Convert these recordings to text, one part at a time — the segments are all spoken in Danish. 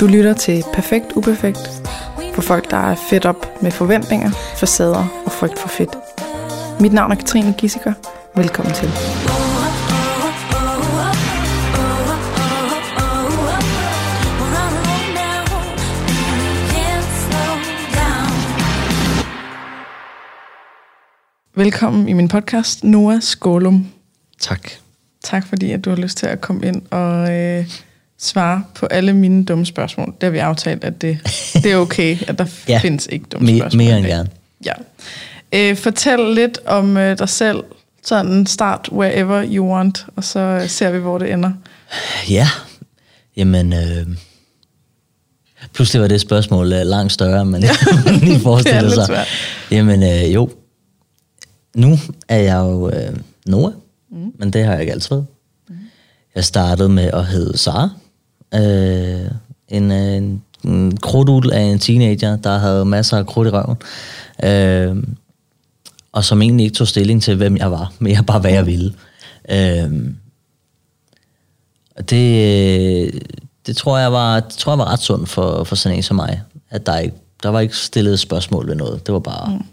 Du lytter til Perfekt Uperfekt for folk, der er fedt op med forventninger, facader og frygt for fedt. Mit navn er Katrine Gissiker. Velkommen til. Velkommen i min podcast, Noah Skålum. Tak. Tak fordi, at du har lyst til at komme ind og øh, svare på alle mine dumme spørgsmål. Det har vi aftalt, at det, det er okay, at der Ja. findes ikke dumme Me- spørgsmål. mere end gerne. Ja. Øh, fortæl lidt om øh, dig selv. Sådan start wherever you want, og så øh, ser vi, hvor det ender. Ja, jamen... Øh, pludselig var det spørgsmål øh, langt større, men ja. man lige Det er forestille lidt sig. svært. Jamen øh, jo, nu er jeg jo øh, Noah, mm. men det har jeg ikke altid været. Mm. Jeg startede med at hedde Sara. Øh, en, øh, en, en krudtul af en teenager, der havde masser af krudt i røven. Øh, og som egentlig ikke tog stilling til, hvem jeg var, men jeg bare, hvad jeg ville. Øh, det, det tror jeg var, det tror jeg var ret sundt for, for sådan en som mig. At der, ikke, der var ikke stillet spørgsmål ved noget. Det var bare, mm.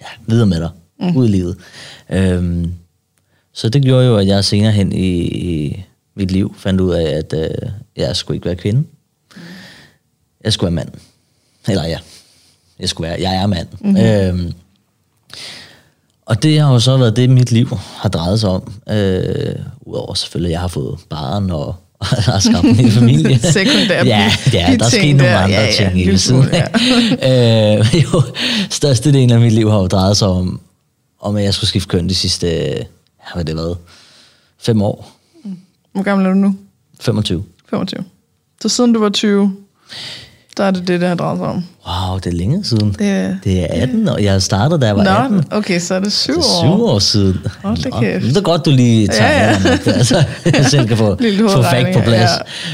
ja, videre med dig. Mm. Ud i livet. Øhm, så det gjorde jo, at jeg senere hen i, i mit liv fandt ud af, at øh, jeg skulle ikke være kvinde. Mm. Jeg skulle være mand. Eller ja, jeg skulle være, jeg er mand. Mm-hmm. Øhm, og det har jo så været det, mit liv har drejet sig om. Øh, Udover selvfølgelig, at jeg har fået barn og, og har skabt en hel familie. Sekundære ja, ja, der er sket ting nogle andre Ja, ja, ting en i lille det siden. smule, Ja. øh, jo, størstedelen af mit liv har jo drejet sig om, om at jeg skulle skifte køn de sidste, ja, hvad det været, fem år, Hvor gammel er du nu? 25. 25. Så siden du var 20, der er det det, det har drejet sig om. Wow, det er længe siden. Det- det er 18 år. Jeg startede, da jeg var 18. Nå, okay, så er det syv Det år. er syv år siden. Hold da kæft. Det er godt, du lige tager Ja, ja. Det, altså, jeg selv kan få, få hovedregning, på plads.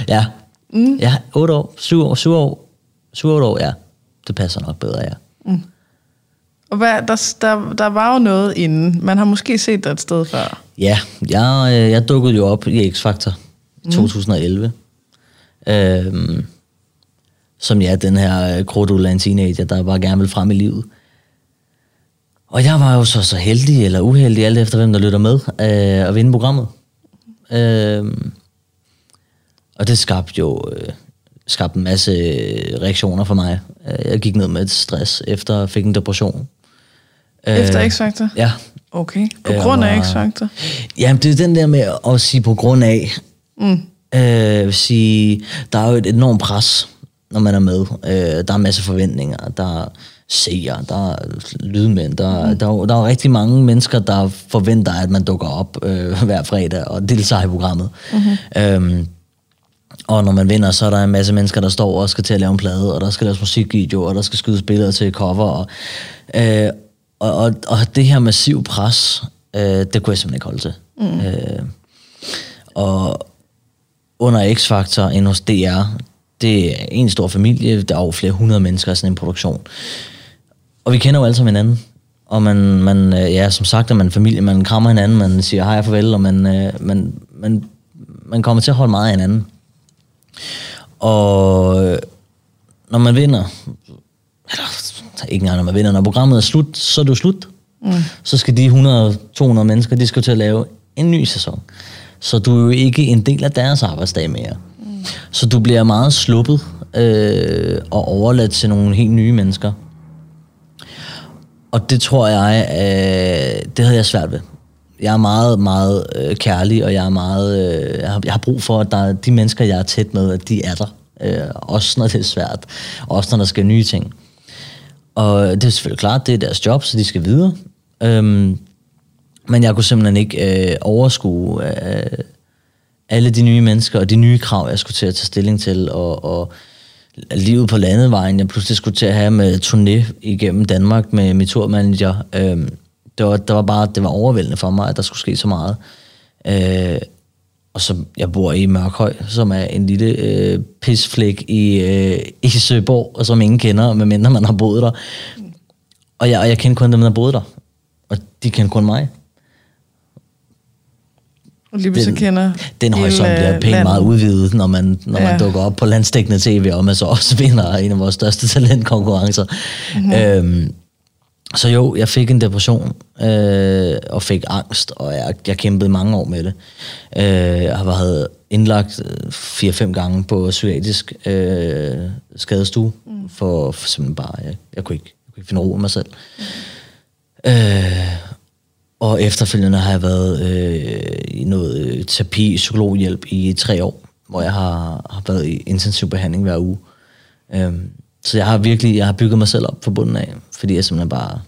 ja. Ja. Mm. ja, otte år, syv år, syv år, syv otte år, ja. Det passer nok bedre, ja. Og hvad, der, der, der var jo noget inden. Man har måske set dig et sted før. Ja, jeg, øh, jeg dukkede jo op i X-Factor i 2011. Øhm, som ja, den her øh, krudul af en teenager, der bare gerne vil frem i livet. Og jeg var jo så, så heldig eller uheldig, alt efter hvem der lytter med, øh, at vinde programmet. Øhm, og det skabte jo øh, skabte en masse øh, reaktioner for mig. Øh, Jeg gik ned med et stress, efter jeg fik en depression. Efter Øh, X-Factor? Ja, Okay, på grund af X-Factor? Jamen, det er den der med at sige på grund af. Mm. Øh, vil sige, der er jo et enormt pres, når man er med. Øh, der er en masse forventninger. Der er seere, der er lydmænd. Der, mm. der, er, der er jo rigtig mange mennesker, der forventer, at man dukker op øh, hver fredag og deltager i programmet. Mm-hmm. Øhm, og når man vinder, så er der en masse mennesker, der står og skal til at lave en plade, og der skal laves musikvideo, og der skal skydes billeder til cover. Og, øh, og, og, og det her massiv pres, øh, det kunne jeg simpelthen ikke holde til. Mm. Øh, og under X-Factor inde hos DR, det er en stor familie, der er over flere hundrede mennesker i sådan en produktion. Og vi kender jo alle sammen hinanden. Og man, man øh, ja, som sagt er man familie, man krammer hinanden, man siger hej og farvel, og man, øh, man, man, man kommer til at holde meget af hinanden. Og øh, når man vinder, eller ikke engang når man vinder, når programmet er slut, så er det jo slut. Mm. Så skal de 100-200 mennesker, de skal til at lave en ny sæson. Så du er jo ikke en del af deres arbejdsdag mere. Mm. Så du bliver meget sluppet øh, og overladt til nogle helt nye mennesker. Og det tror jeg, øh, det havde jeg svært ved. Jeg er meget, meget øh, kærlig, og jeg er meget, øh, jeg, har, jeg har brug for, at der er de mennesker, jeg er tæt med, at de er der. Øh, også når det er svært. Også når der skal nye ting. Og det er selvfølgelig klart, det er deres job, så de skal videre. Øhm, men jeg kunne simpelthen ikke øh, overskue øh, alle de nye mennesker og de nye krav, jeg skulle til at tage stilling til, og, og livet på landevejen, jeg pludselig skulle til at have med turné igennem Danmark med mit turmanager. Øh, det, var, det var bare, det var overvældende for mig, at der skulle ske så meget. Øh, og så jeg bor i Mørkhøj, som er en lille øh, pisflæk i, øh, i Søborg, og som ingen kender, medmindre man har boet der. Og jeg, og jeg kendte kun dem, der boede der. Og de kendte kun mig. Lige pludselig kender Den horisont bliver øh, pænt landet. meget udvidet, når man, når Ja. man dukker op på landstækkende tv, og man så også vinder en af vores største talentkonkurrencer. Mhm. Mm-hmm. Øhm, så jo, jeg fik en depression, øh, og fik angst, og jeg, jeg kæmpede mange år med det. Øh, jeg har været indlagt øh, fire-fem gange på psykiatrisk øh, skadestue, mm. for, for simpelthen bare, jeg, jeg, kunne ikke, jeg kunne ikke finde ro i mig selv. Mm. Øh, og efterfølgende har jeg været øh, i noget øh, terapi, psykologhjælp i tre år, hvor jeg har, har været i intensiv behandling hver uge. Øhm, så jeg har virkelig jeg har bygget mig selv op på bunden af, fordi jeg simpelthen bare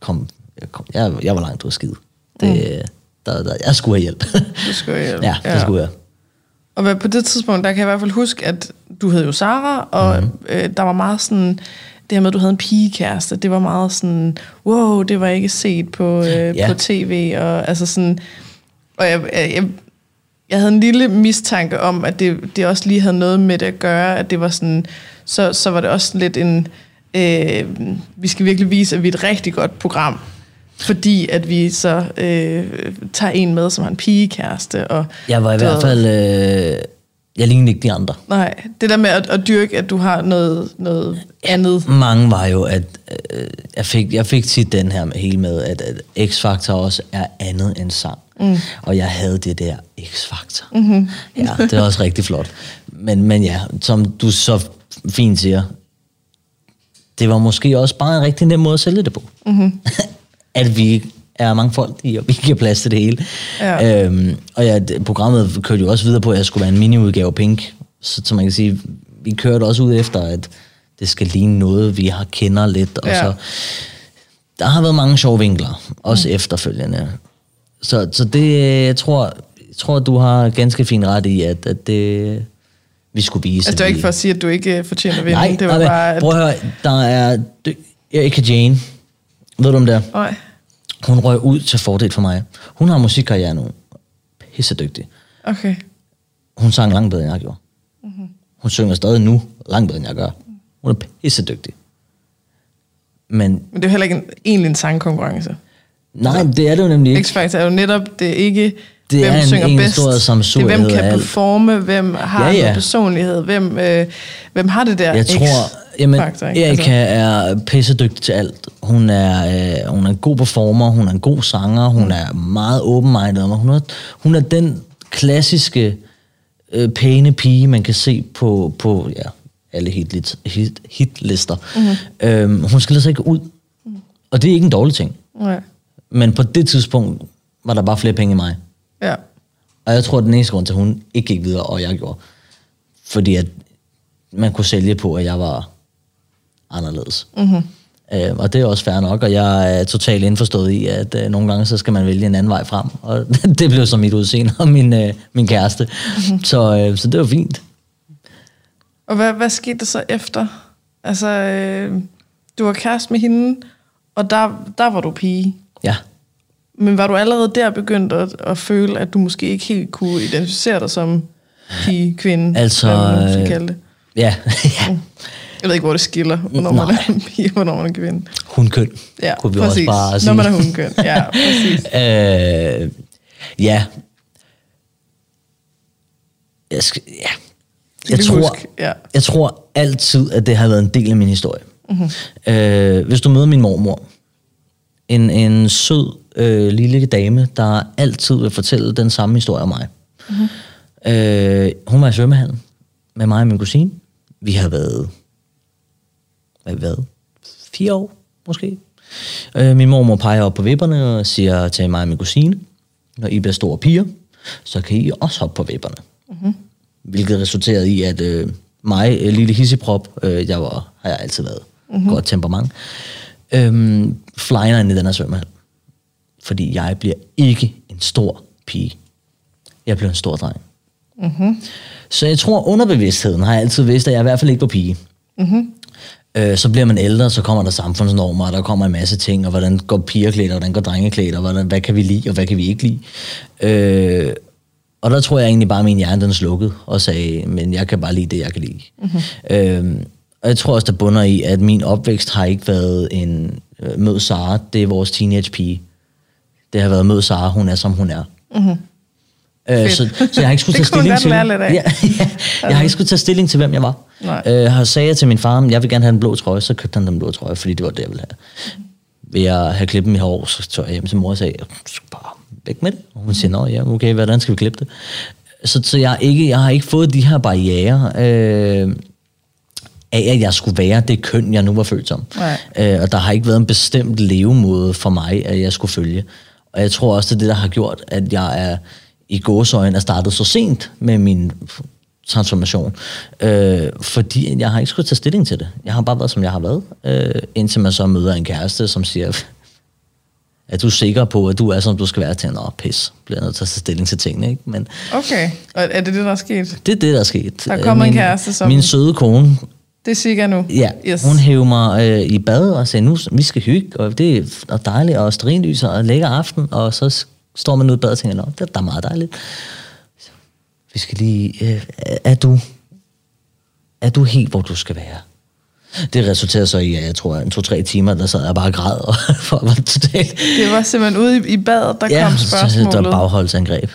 kom... Jeg, kom, jeg, jeg var langt ud af skide. Det, mm. der, der, jeg skulle have hjælp. Du skulle hjælp. ja, det skulle jeg. Og på det tidspunkt, der kan jeg i hvert fald huske, at du hed jo Sara, og mm. øh, der var meget sådan, det her med, at du havde en pigekæreste, det var meget sådan, wow, det var ikke set på, øh, Ja. på tv, og altså sådan, og jeg, jeg, jeg, jeg havde en lille mistanke om, at det, det også lige havde noget med det at gøre, at det var sådan, så, så var det også lidt en, øh, vi skal virkelig vise, at vi er et rigtig godt program, fordi at vi så øh, tager en med, som har en pigekæreste, og Jeg var i hvert fald... Øh, jeg lignede ikke de andre. Nej, det der med at, at dyrke, at du har noget, noget andet. Mange var jo, at øh, jeg, fik, jeg fik tit den her med, hele med, at, at X-Factor også er andet end sang. Mm. Og jeg havde det der X-Factor. Mm-hmm. Ja, det er også rigtig flot. Men, men ja, som du så fint siger, det var måske også bare en rigtig nem måde at sælge det på. Mm-hmm. at vi er mange folk i, og vi giver plads til det hele. Ja. Øhm, og ja, programmet kørte jo også videre på, at jeg skulle være en mini-udgave Pink. Så, så man kan sige, vi kørte også ud efter, at det skal ligne noget, vi har kender lidt. Og Ja. så, der har været mange sjove vinkler, også mm. efterfølgende. Så, så det, jeg tror, jeg tror, du har ganske fint ret i, at, at det, vi skulle vise. Altså, det var at ikke for at sige, at du ikke øh, fortjener vinde. Nej, det var nej, bare... At, prøv at høre, der er Erika Jane. Ved du om det er? Nej. Hun røg ud til fordel for mig. Hun har musikkarriere nu. Pissedygtig. Okay. Hun sang langt bedre, end jeg gjorde. Mhm. Mm-hmm. Hun synger stadig nu langt bedre, end jeg gør. Hun er pissedygtig. Men Men det er jo heller ikke en, egentlig en sangkonkurrence. nej, det er det jo nemlig ikke. X-Factor er jo netop, det er ikke, Det hvem er en- synger en bedst. stor det er, hvem kan performe, hvem har Ja, ja, ja. ja. personlighed, hvem, øh, hvem har det der Jeg tror, jamen, X-Factor, ikke? Erika er pissedygtig til alt. Hun er, øh, hun er en god performer, hun er en god sanger, hun er meget open-minded, hun er, hun er den klassiske øh, pæne pige, man kan se på, på ja, alle hit, hit, hitlister. Mm-hmm. Øhm, hun skiller sig ikke ud. Og det er ikke en dårlig ting. Nej. Men på det tidspunkt var der bare flere penge i mig. Ja. Og jeg tror, at den eneste grund til, at hun ikke gik videre, og jeg gjorde. Fordi at man kunne sælge på, at jeg var anderledes. Mm-hmm. Øh, og det er også fair nok, og jeg er totalt indforstået i, at øh, nogle gange, så skal man vælge en anden vej frem. Og det blev så mit udseende og min, øh, min kæreste. Mm-hmm. Så, øh, så det var fint. Og hvad, hvad skete der så efter? Altså, øh, du var kæreste med hende, og der, der var du pige. Ja. Men var du allerede der begyndt at, at føle, at du måske ikke helt kunne identificere dig som pige, kvinde, Altså, hvad man skal øh, kalde det? Ja, ja. Jeg ved ikke, hvor det skiller, hvornår man er en pige, hvornår man er en kvinde. Hun køn. Ja, kunne vi præcis. også bare sige. Når man er hundkøn. Ja, præcis. Øh, ja. Jeg skal, ja. Jeg tror, huske? Ja. jeg tror altid, at det har været en del af min historie. Mm-hmm. Øh, hvis du møder min mormor, en, en sød øh, lille dame, der altid vil fortælle den samme historie om mig. Mm-hmm. Øh, hun var i svømmehallen med mig og min kusine. Vi har været, hvad? Fire år, måske. Øh, min mormor peger op på vipperne og siger til mig og min kusine, når I bliver store piger, så kan I også hoppe på vipperne. Mm-hmm. Hvilket resulterede i, at øh, mig, øh, lille hisseprop, øh, jeg var, har jeg altid været, mm-hmm. godt temperament, øh, flyner ind i den her svømmehal. Fordi jeg bliver ikke en stor pige. Jeg bliver en stor dreng. Mm-hmm. Så jeg tror, underbevidstheden har jeg altid vidst, at jeg i hvert fald ikke var pige. Mm-hmm. Øh, så bliver man ældre, så kommer der samfundsnormer, og der kommer en masse ting, og hvordan går pigeklæder, og hvordan går drengeklæder, og hvordan, hvad kan vi lide, og hvad kan vi ikke lide. Øh, og der tror jeg egentlig bare, at min hjerne den slukkede, og sagde, men jeg kan bare lide det, jeg kan lide. Mm-hmm. Øh, og jeg tror også, der bunder i, at min opvækst har ikke været en øh, mød Sara, det er vores teenage pige. Det har været mød Sara, hun er som hun er. Mm-hmm. Øh, så, så jeg har ikke skulle tage stilling til, lidt af. Ja, ja, jeg har ikke skulle tage stilling til, hvem jeg var. Nej. Øh, har sagde jeg til min far, at jeg vil gerne have en blå trøje, så købte han den blå trøje, fordi det var det, jeg ville have. Vil jeg have klippet mit hår, så tog jeg hjem til mor og sagde, "Du skal bare væk med det. Og hun siger, nå ja, okay, hvordan skal vi klippe det? Så, så jeg, ikke, jeg har ikke fået de her barriere øh, af, at jeg skulle være det køn, jeg nu var født som. Nej. Øh, og der har ikke været en bestemt levemåde for mig, at jeg skulle følge. Og jeg tror også, det er det, der har gjort, at jeg er i gåsøjne er startet så sent med min transformation. Øh, fordi jeg har ikke skulle tage stilling til det. Jeg har bare været, som jeg har været. Øh, indtil man så møder en kæreste, som siger, er du sikker på, at du er, som du skal være til? Nå, pis. Bliver nødt til at tage stilling til tingene, ikke? Men Okay, og er det det, der er sket? det er det, der er sket. Der kommer en min, kæreste, som- Min søde kone, Det er sikkert nu. Ja, Yes. hun hævde mig øh, i bad og sagde, nu vi skal hygge, og det er dejligt, og strinlyser og lækker aften, og så står man ude i bad og tænker, det er da meget dejligt. Så, Vi skal lige, øh, er du, er du helt, hvor du skal være? Det resulterede så i, at jeg tror, en to-tre timer, der sad jeg bare og græd, og for var totalt... Det var simpelthen ude i, i badet, der kom så- spørgsmålet. Så, der var bagholdsangreb.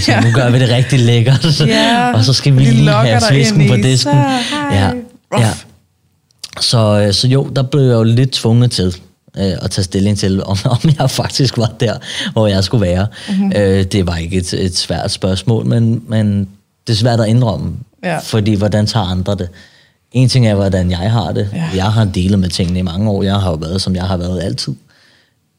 Så Ja. nu gør vi det rigtig lækkert. Ja, og så skal vi lige have svisken på disken. så. Ja, ja. Så, øh, så jo, der blev jeg jo lidt tvunget til øh, at tage stilling til, om, om jeg faktisk var der, hvor jeg skulle være. Mhm. Mm-hmm. Øh, det var ikke et, et svært spørgsmål, men, men det er svært at indrømme, Ja. fordi hvordan tager andre det? En ting er, hvordan jeg har det. Ja. Jeg har delet med tingene i mange år. Jeg har jo været, som jeg har været altid.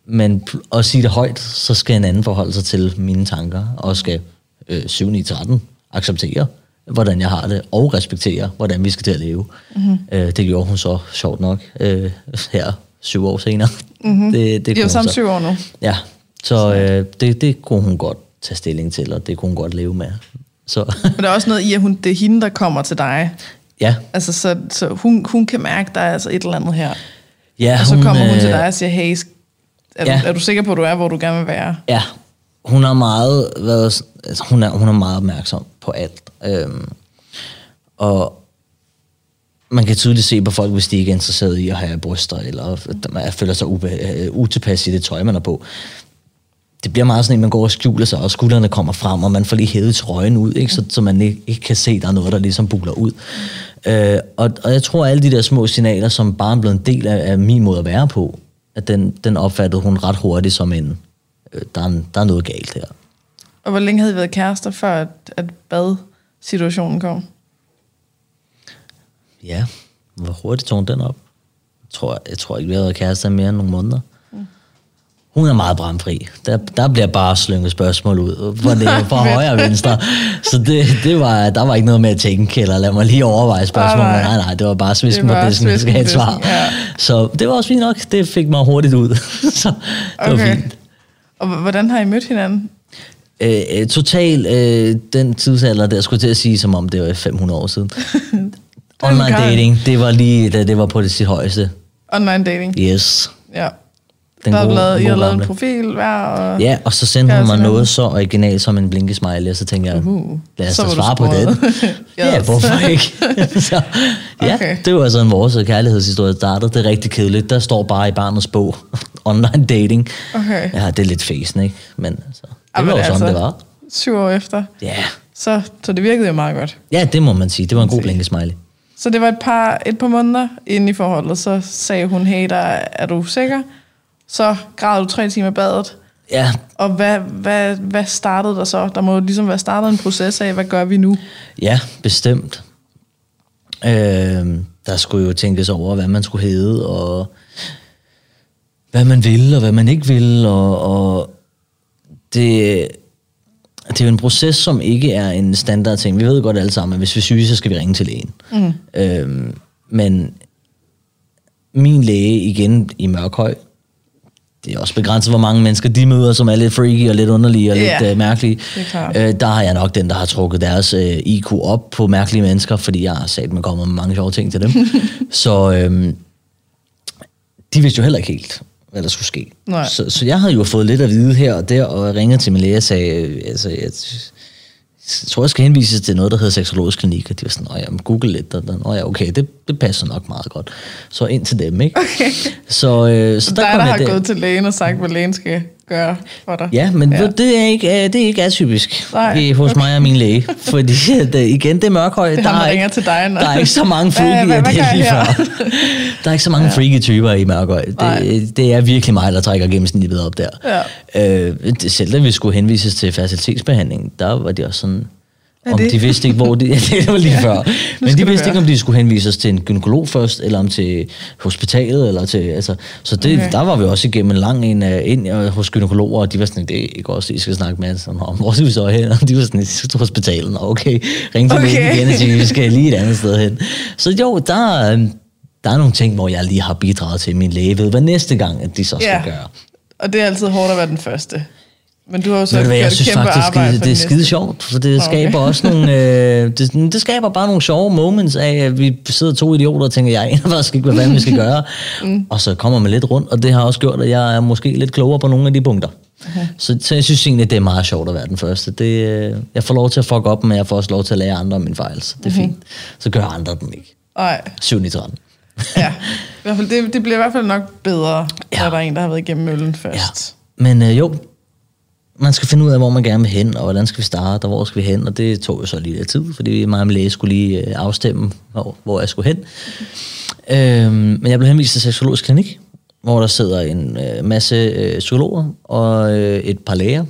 Men at sige det højt, så skal en anden forholde sig til mine tanker, og skal øh, 7-9-13 acceptere, hvordan jeg har det, og respektere, hvordan vi skal til at leve. Mm-hmm. Øh, det gjorde hun så sjovt nok øh, her syv år senere. Mm-hmm. Det, det jo hun sammen syv år nu. Ja, så øh, det, det kunne hun godt tage stilling til, og det kunne hun godt leve med. Så Men der er også noget i, at hun, det er hende, der kommer til dig. ja, Altså, så, så hun, hun kan mærke, der er altså et eller andet her. ja Og så kommer hun til øh, dig og siger, hey, er, Ja. du, er du sikker på, at du er, hvor du gerne vil være? Ja, hun har meget været, altså, hun er, hun er meget opmærksom på alt. Øhm, og man kan tydeligt se på folk, hvis de ikke er interesseret i at have bryster, eller at man føler sig ube, uh, utilpas i det tøj, man er på. Det bliver meget sådan, at man går og skjuler sig, og skuldrene kommer frem, og man får lige hævet trøjen ud, ikke? Så, så man ikke, ikke kan se, at der er noget, der ligesom buler ud. Øh, og, og jeg tror, at alle de der små signaler, som bare er blevet en del af, af min måde at være på, at den, den opfattede hun ret hurtigt som en, øh, der, er, der er noget galt her. Og hvor længe havde I været kærester, før at, at bad-situationen kom? Ja, hvor hurtigt tog hun den op? Jeg tror, jeg tror ikke, vi har været kærester mere end nogle måneder. Hun er meget bramfri. Der, der bliver bare slynget spørgsmål ud. For det fra højre og venstre. Så det, det var, der var ikke noget med at tænke, eller lad mig lige overveje spørgsmål. Ah, nej. Nej, nej, det var bare svisken på var disken, jeg skal have et på svar. ja. Så det var også fint nok. Det fik mig hurtigt ud. Så det var Okay. fint. Og hvordan har I mødt hinanden? Øh, øh, total øh, den tidsalder, der skulle til at sige, som om det var 500 år siden. Online dating, det var lige, da det var på det sit højeste. Online dating? Yes. Ja. Den der gode- lavet, I har lavet en profil hver, og Ja, og så sendte hun mig noget så originalt som en blinkesmiley, og så tænkte jeg, Uhu. lad os Så da svare på sporet. den. ja, Yes. hvorfor ikke? så, ja, Okay. det var sådan vores kærlighedshistorie startede. Det er rigtig kedeligt. Der står bare i barnets bog, online dating. Okay. Ja, det er lidt fæsen, ikke? Men så, det Ej, var jo sådan, altså- det var. syv år efter. Ja. Så, så det virkede jo meget godt. ja, det må man sige. Det var en god Se. blinkesmiley. Så det var et par, et par måneder inde i forholdet, så sagde hun, hey, der, er du sikker? Så græd du tre timer i badet. Ja, Og hvad, hvad, hvad startede der så? Der må jo ligesom være startet en proces af, hvad gør vi nu? Ja, bestemt. Øh, der skulle jo tænkes over, hvad man skulle hedde, og hvad man ville, og hvad man ikke ville, og, og det, det er jo en proces, som ikke er en standard ting. Vi ved godt alle sammen, at hvis vi er syge, så skal vi ringe til lægen. Mm. Øh, men min læge, igen i Mørkhøj, det er også begrænset, hvor mange mennesker de møder, som er lidt freaky og lidt underlige og Ja, lidt uh, mærkelige. Øh, der har jeg nok den, der har trukket deres øh, IQ op på mærkelige mennesker, fordi jeg har sat med kommet med mange sjove ting til dem. så øhm, de vidste jo heller ikke helt, hvad der skulle ske. Nej. Så, så jeg havde jo fået lidt at vide her og der, og ringede til min læge og sagde, øh, altså, jeg, jeg tror, jeg skal henvises til noget, der hedder seksologisk klinik, og de var sådan, åh ja, men google lidt, og den, åh ja, okay, det, det passer nok meget godt. Så ind til dem, ikke? Okay. Så, øh, så Så der dig, kom der jeg har der. gået til lægen og sagt, hvad lægen skal gøre for dig. Ja, men ja. det er ikke, øh, det er ikke atypisk Nej, Nej, hos okay. mig og min læge. Fordi det, igen, det er mørkhøj. Det er der, er ringer ikke, til dig. når- der er ikke så mange freaky, hvad- hvad det er lige før. Der er ikke så mange ja. freaky typer i mørkhøj. Nej. Det, det er virkelig mig, der trækker gennemsnittet op der. Ja. Øh, det- selv da vi skulle henvises til facilitetsbehandling, der var de også sådan... Er Om det? de vidste ikke, hvor de... Ja, det var lige Ja, før. Men de vidste ikke, om de skulle henvises til en gynekolog først, eller om til hospitalet, eller til... Altså, så det, Okay. der var vi også igennem en lang en øh, ind øh, hos gynekologer, og de var sådan, det er ikke også, I skal snakke med. Sådan, om, hvor skal vi så hen? Og de var sådan, I skal til hospitalet. Okay, ring til Okay. okay. igen og sige, vi skal lige et andet sted hen. Så jo, der, øh, der er nogle ting, hvor jeg lige har bidraget til, min læge ved, hvad næste gang, at de så skal Ja. gøre. Og det er altid hårdt at være den første. Men du har jo så Ved du hvad, jeg synes faktisk, arbejde det, det er skide sjovt, for det okay. skaber også nogle, øh, det, det skaber bare nogle sjove moments af, at vi sidder to idioter og tænker, jeg aner faktisk ikke, hvad fanden vi skal gøre. mm. Og så kommer man lidt rundt, og det har også gjort, at jeg er måske lidt klogere på nogle af de punkter. Okay. Så, så jeg synes egentlig, det er meget sjovt at være den første. Det, øh, jeg får lov til at fuck op, men jeg får også lov til at lære andre om min fejl, så det er fint. Så gør andre dem ikke. Nej, 7 i 13. ja. I hvert fald, det, det bliver i hvert fald nok bedre, ja. Ja. når der er en, der har været igennem møllen først. Ja. Men øh, jo, man skal finde ud af, hvor man gerne vil hen, og hvordan skal vi starte, og hvor skal vi hen, og det tog jo så lige lidt tid, fordi mig og læge skulle lige øh, afstemme, hvor, hvor jeg skulle hen. Øhm, men jeg blev henvist til seksologisk klinik, hvor der sidder en øh, masse øh, psykologer og øh, et par læger,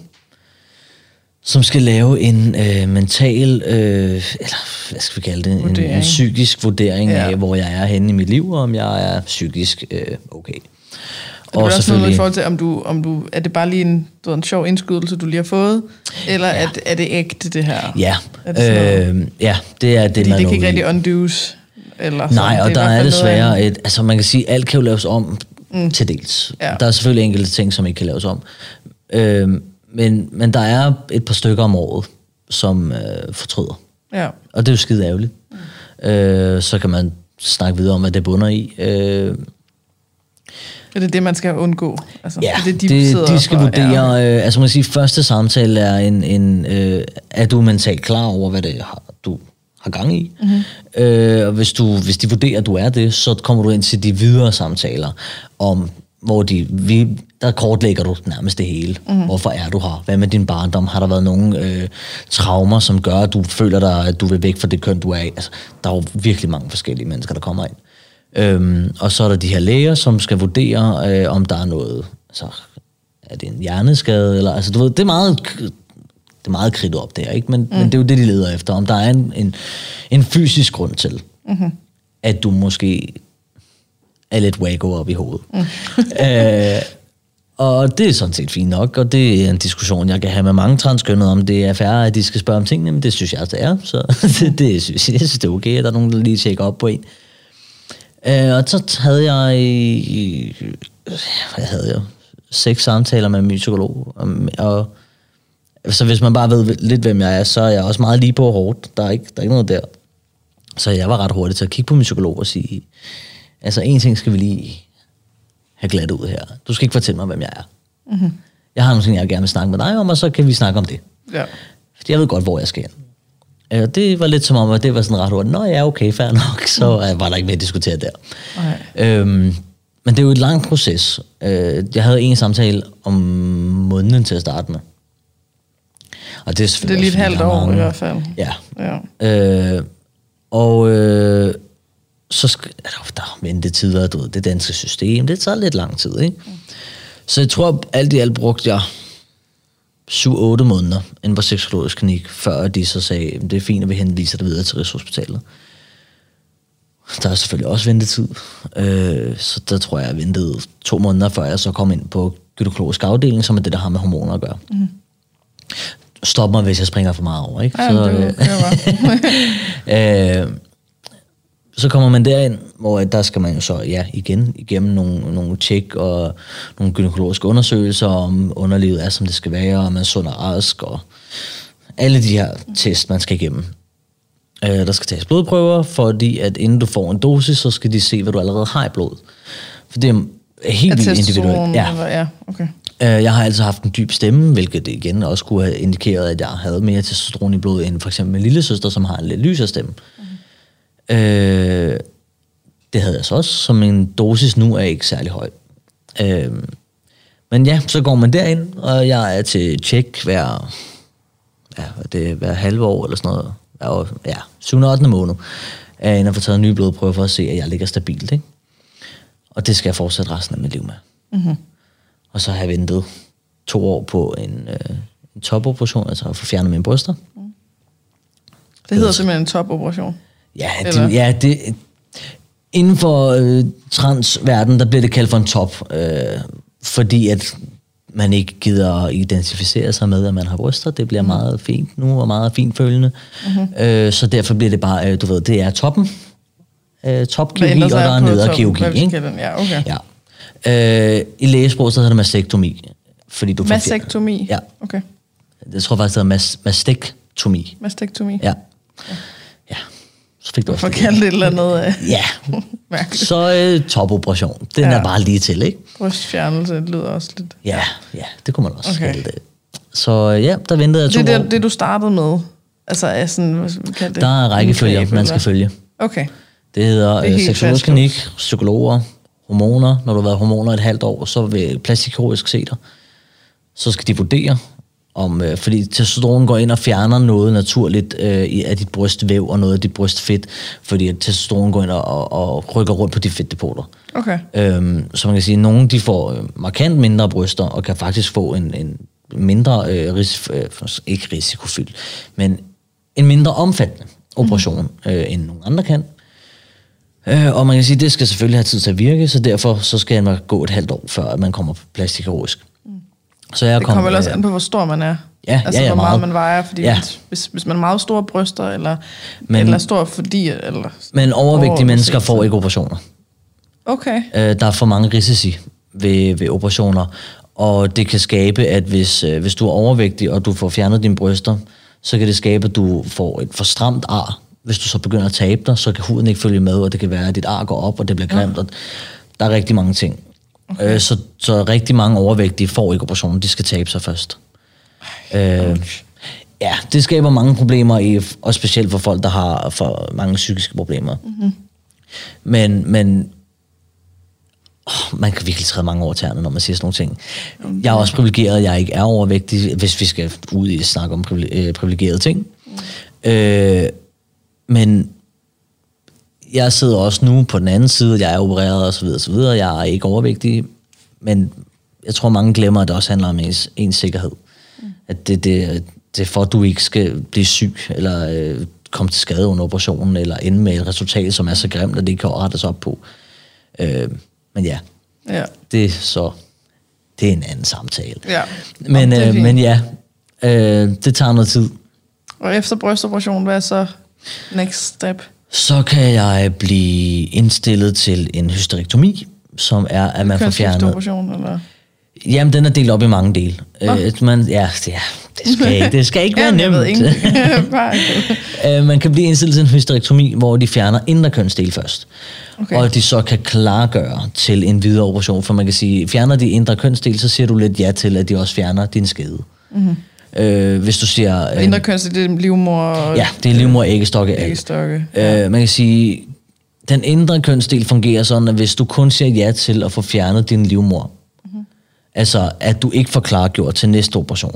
som skal lave en øh, mental, øh, eller hvad skal vi kalde det, en, en psykisk vurdering ja. af, hvor jeg er henne i mit liv, og om jeg er psykisk øh, okay. Og det er også noget i forhold til, om du, om du, er det bare lige en, du ved, en sjov indskydelse, du lige har fået, eller ja. er, det- er det ægte, det her? Ja, Er det øh, ja, det er det, Fordi man det kan ikke er rigtig undoes. Eller sådan. Nej, og i der hvert er desværre et, altså man kan sige, alt kan jo laves om mm. til dels. Ja. Der er selvfølgelig enkelte ting, som ikke kan laves om. Øh, men, men der er et par stykker om året, som øh, fortryder. Ja. Og det er jo skide ærgerligt. Mm. Øh, så kan man snakke videre om, hvad det bunder i. Øh, Er det det, man skal undgå? Altså, Ja, det, er det, de skal for- vurdere, Ja. øh, altså man kan sige, første samtale er en, en øh, er du mentalt klar over, hvad det har, du har gang i? Mhm. Mm-hmm. Øh, og hvis, du, hvis de vurderer, at du er det, så kommer du ind til de videre samtaler, om hvor de, vi, der kortlægger du nærmest det hele. Mm. Hvorfor er du her? Hvad med din barndom? Har der været nogle øh, traumer, som gør, at du føler dig, at du vil væk fra det køn, du er i? Altså, der er jo virkelig mange forskellige mennesker, der kommer ind. Øhm, og så er der de her læger, som skal vurdere, øh, om der er noget, altså, er det en hjerneskade, eller, altså, du ved, det er meget, det er meget kridtet op der, ikke? Men, mm. men det er jo det, de leder efter, om der er en, en, en fysisk grund til, mm-hmm. at du måske er lidt wacko op i hovedet. Mm. øh, og det er sådan set fint nok, og det er en diskussion, jeg kan have med mange transkønnede, om det er færre, at de skal spørge om tingene, men det synes jeg, det er. Så det, det synes, jeg synes, det er okay, at der er nogen, der lige tjekker op på en. Øh, og så havde jeg, hvad havde jeg, seks samtaler med min psykolog, og, og så hvis man bare ved lidt, hvem jeg er, så er jeg også meget lige på og hårdt. Der er ikke, der er ikke noget der. Så jeg var ret hurtig til at kigge på min psykolog og sige, altså en ting skal vi lige have glat ud her. Du skal ikke fortælle mig, hvem jeg er. Mm-hmm. Jeg har nogle ting, jeg gerne vil snakke med dig om, og så kan vi snakke om det. Ja. Fordi jeg ved godt, hvor jeg skal hen. Øh, Det var lidt som om, at det var sådan ret hurtigt. Nå ja, okay, fair nok. Så øh, var der ikke mere at diskutere der. Nej. Øhm, men det er jo et langt proces. Øh, jeg havde en samtale om måneden til at starte med. Og det er Det er lige et halvt år i mange- hvert fald. Ja. Ja. Øh, og øh, så skal, altså, der er ventetider, du ved, det danske system, det tager lidt lang tid, ikke? Så jeg tror, alt i alt brugte jeg 7-8 måneder inde på seksologisk klinik, før de så sagde, "Jamen, det er fint, at vi henviser dig videre til Rigshospitalet. Der er selvfølgelig også ventetid, øh, så der tror jeg, jeg ventede to måneder, før jeg så kom ind på gynækologisk afdeling, som er det, der har med hormoner at gøre. Mm. Stop mig, hvis jeg springer for meget over, ikke? Ja, så, det øh, kører bare. Øh, så kommer man derind, hvor der skal man jo så ja, igen igennem nogle, nogle tjek og nogle gynækologiske undersøgelser, om underlivet er, som det skal være, og man er sund og rask, og alle de her test, man skal igennem. Øh, der skal tages blodprøver, fordi at inden du får en dosis, så skal de se, hvad du allerede har i blodet. For det er helt vildt individuelt. Ja. eller- ja, okay. Øh, Jeg har altid haft en dyb stemme, hvilket igen også kunne have indikeret, at jeg havde mere testosteron i blodet end for eksempel min lille søster, som har en lidt lysere stemme. Mm. Øh, det havde jeg så også, så min dosis nu er ikke særlig høj. Øh, Men ja, så går man derind, og jeg er til tjek hver, ja, er det, hver halve år eller sådan noget. Hver, ja, 7. og 8. måned er jeg inde og få taget nye blodprøver for at se, at jeg ligger stabilt. Ikke? Og det skal jeg fortsætte resten af mit liv med. Mm-hmm. Og så har jeg ventet to år på en, øh, en topoperation, altså at få fjernet mine bryster. Det hedder simpelthen en topoperation. Ja, Eller? det, ja det, inden for øh, transverden, der bliver det kaldt for en top, øh, fordi at man ikke gider at identificere sig med, at man har bryster. Det bliver meget fint nu, og meget fint følende. Mm-hmm. Øh, så derfor bliver det bare, øh, du ved, det er toppen. Øh, topkirurgi, og der er nederkirurgi. Ikke? Ja, okay. Ja. Øh, I lægesprog, så hedder det mastektomi. Fordi du Mastektomi? Ja. Okay. Jeg tror faktisk, det hedder mas- mastektomi. Mastektomi. Ja. Ja. Så fik du også For det. kalde det et eller andet øh, Ja. Så øh, topoperation. Den ja. Er bare lige til, ikke? Brystfjernelse det lyder også lidt... Ja, ja, det kunne man også Okay. okay. det. Så øh, ja, der ventede jeg to Det er år. det, det, du startede med? Altså er sådan, hvad kalde det? Der er rækkefølger, man skal følge. Okay. Det hedder Det øh, helt seksologklinik, klinik, psykologer, hormoner. Når du har været hormoner et halvt år, så vil plastikkirurgisk se dig. Så skal de vurdere, om, øh, fordi testosteron går ind og fjerner noget naturligt øh, af dit brystvæv og noget af dit brystfedt, fordi at testosteron går ind og, og, og rykker rundt på de fedtdepoter. Okay. Øhm, så man kan sige, at nogle de får øh, markant mindre bryster, og kan faktisk få en, en mindre, øh, ris- øh, ikke risikofyldt, men en mindre omfattende operation, mm. øh, end nogle andre kan. Øh, og man kan sige, at det skal selvfølgelig have tid til at virke, så derfor så skal man gå et halvt år, før man kommer på plastikkirurgisk. Så jeg Det kommer vel også an på, hvor stor man er. Ja, altså, ja, ja, hvor meget, meget. man vejer. Fordi Ja. ja. hvis, hvis man har meget store bryster, eller, Men- eller stor fordi... Eller, Men overvægtige mennesker får ikke operationer. Okay. Øh, der er for mange risici ved, ved operationer, og det kan skabe, at hvis, øh, hvis du er overvægtig, og du får fjernet dine bryster, så kan det skabe, at du får et for stramt ar. Hvis du så begynder at tabe dig, så kan huden ikke følge med, og det kan være, at dit ar går op, og det bliver grimt. Og der er rigtig mange ting. Okay. Øh, så, så rigtig mange overvægtige får ikke operationen, de skal tabe sig først. Øh, ja, det skaber mange problemer, i, og specielt for folk, der har for mange psykiske problemer. Mm-hmm. Men, men oh, man kan virkelig træde mange over tæerne, når man siger sådan nogle ting. Jeg er også privilegeret, jeg ikke er overvægtig, hvis vi skal ud i at snakke om øh, privilegerede ting. Mm. Øh, men jeg sidder også nu på den anden side, jeg er opereret og så videre, så videre. Jeg er ikke overvægtig, men jeg tror, mange glemmer, at det også handler om ens, ens sikkerhed. Mm. At det, det, det er for, at du ikke skal blive syg, eller øh, komme til skade under operationen, eller ende med et resultat, som er så grimt, at det ikke kan rettes op på. Øh, men ja, Ja. det er så... Det er en anden samtale. Ja. Men, øh, fint. men ja, øh, det tager noget tid. Og efter brystoperation, hvad er så next step? Så kan jeg blive indstillet til en hysterektomi, som er, at man får fjernet... Kønsskifteoperation, eller? Jamen, den er delt op i mange dele. Nå. Øh, man, ja, det, ja, det skal ikke, det skal ikke være nemt. Øh, man kan blive indstillet til en hysterektomi, hvor de fjerner indre kønsdel først. Okay. Og de så kan klargøre til en videre operation. For man kan sige, fjerner de indre kønsdel, så siger du lidt ja til, at de også fjerner din skede. Mm-hmm. Øh, hvis du siger... Og Indre kønsdel, det er livmor Ja, det er livmor, æggestokke, æggestokke. Øh, man kan sige, den indre kønsdel fungerer sådan, at hvis du kun siger ja til at få fjernet din livmor, mm-hmm. altså at du ikke får klargjort til næste operation,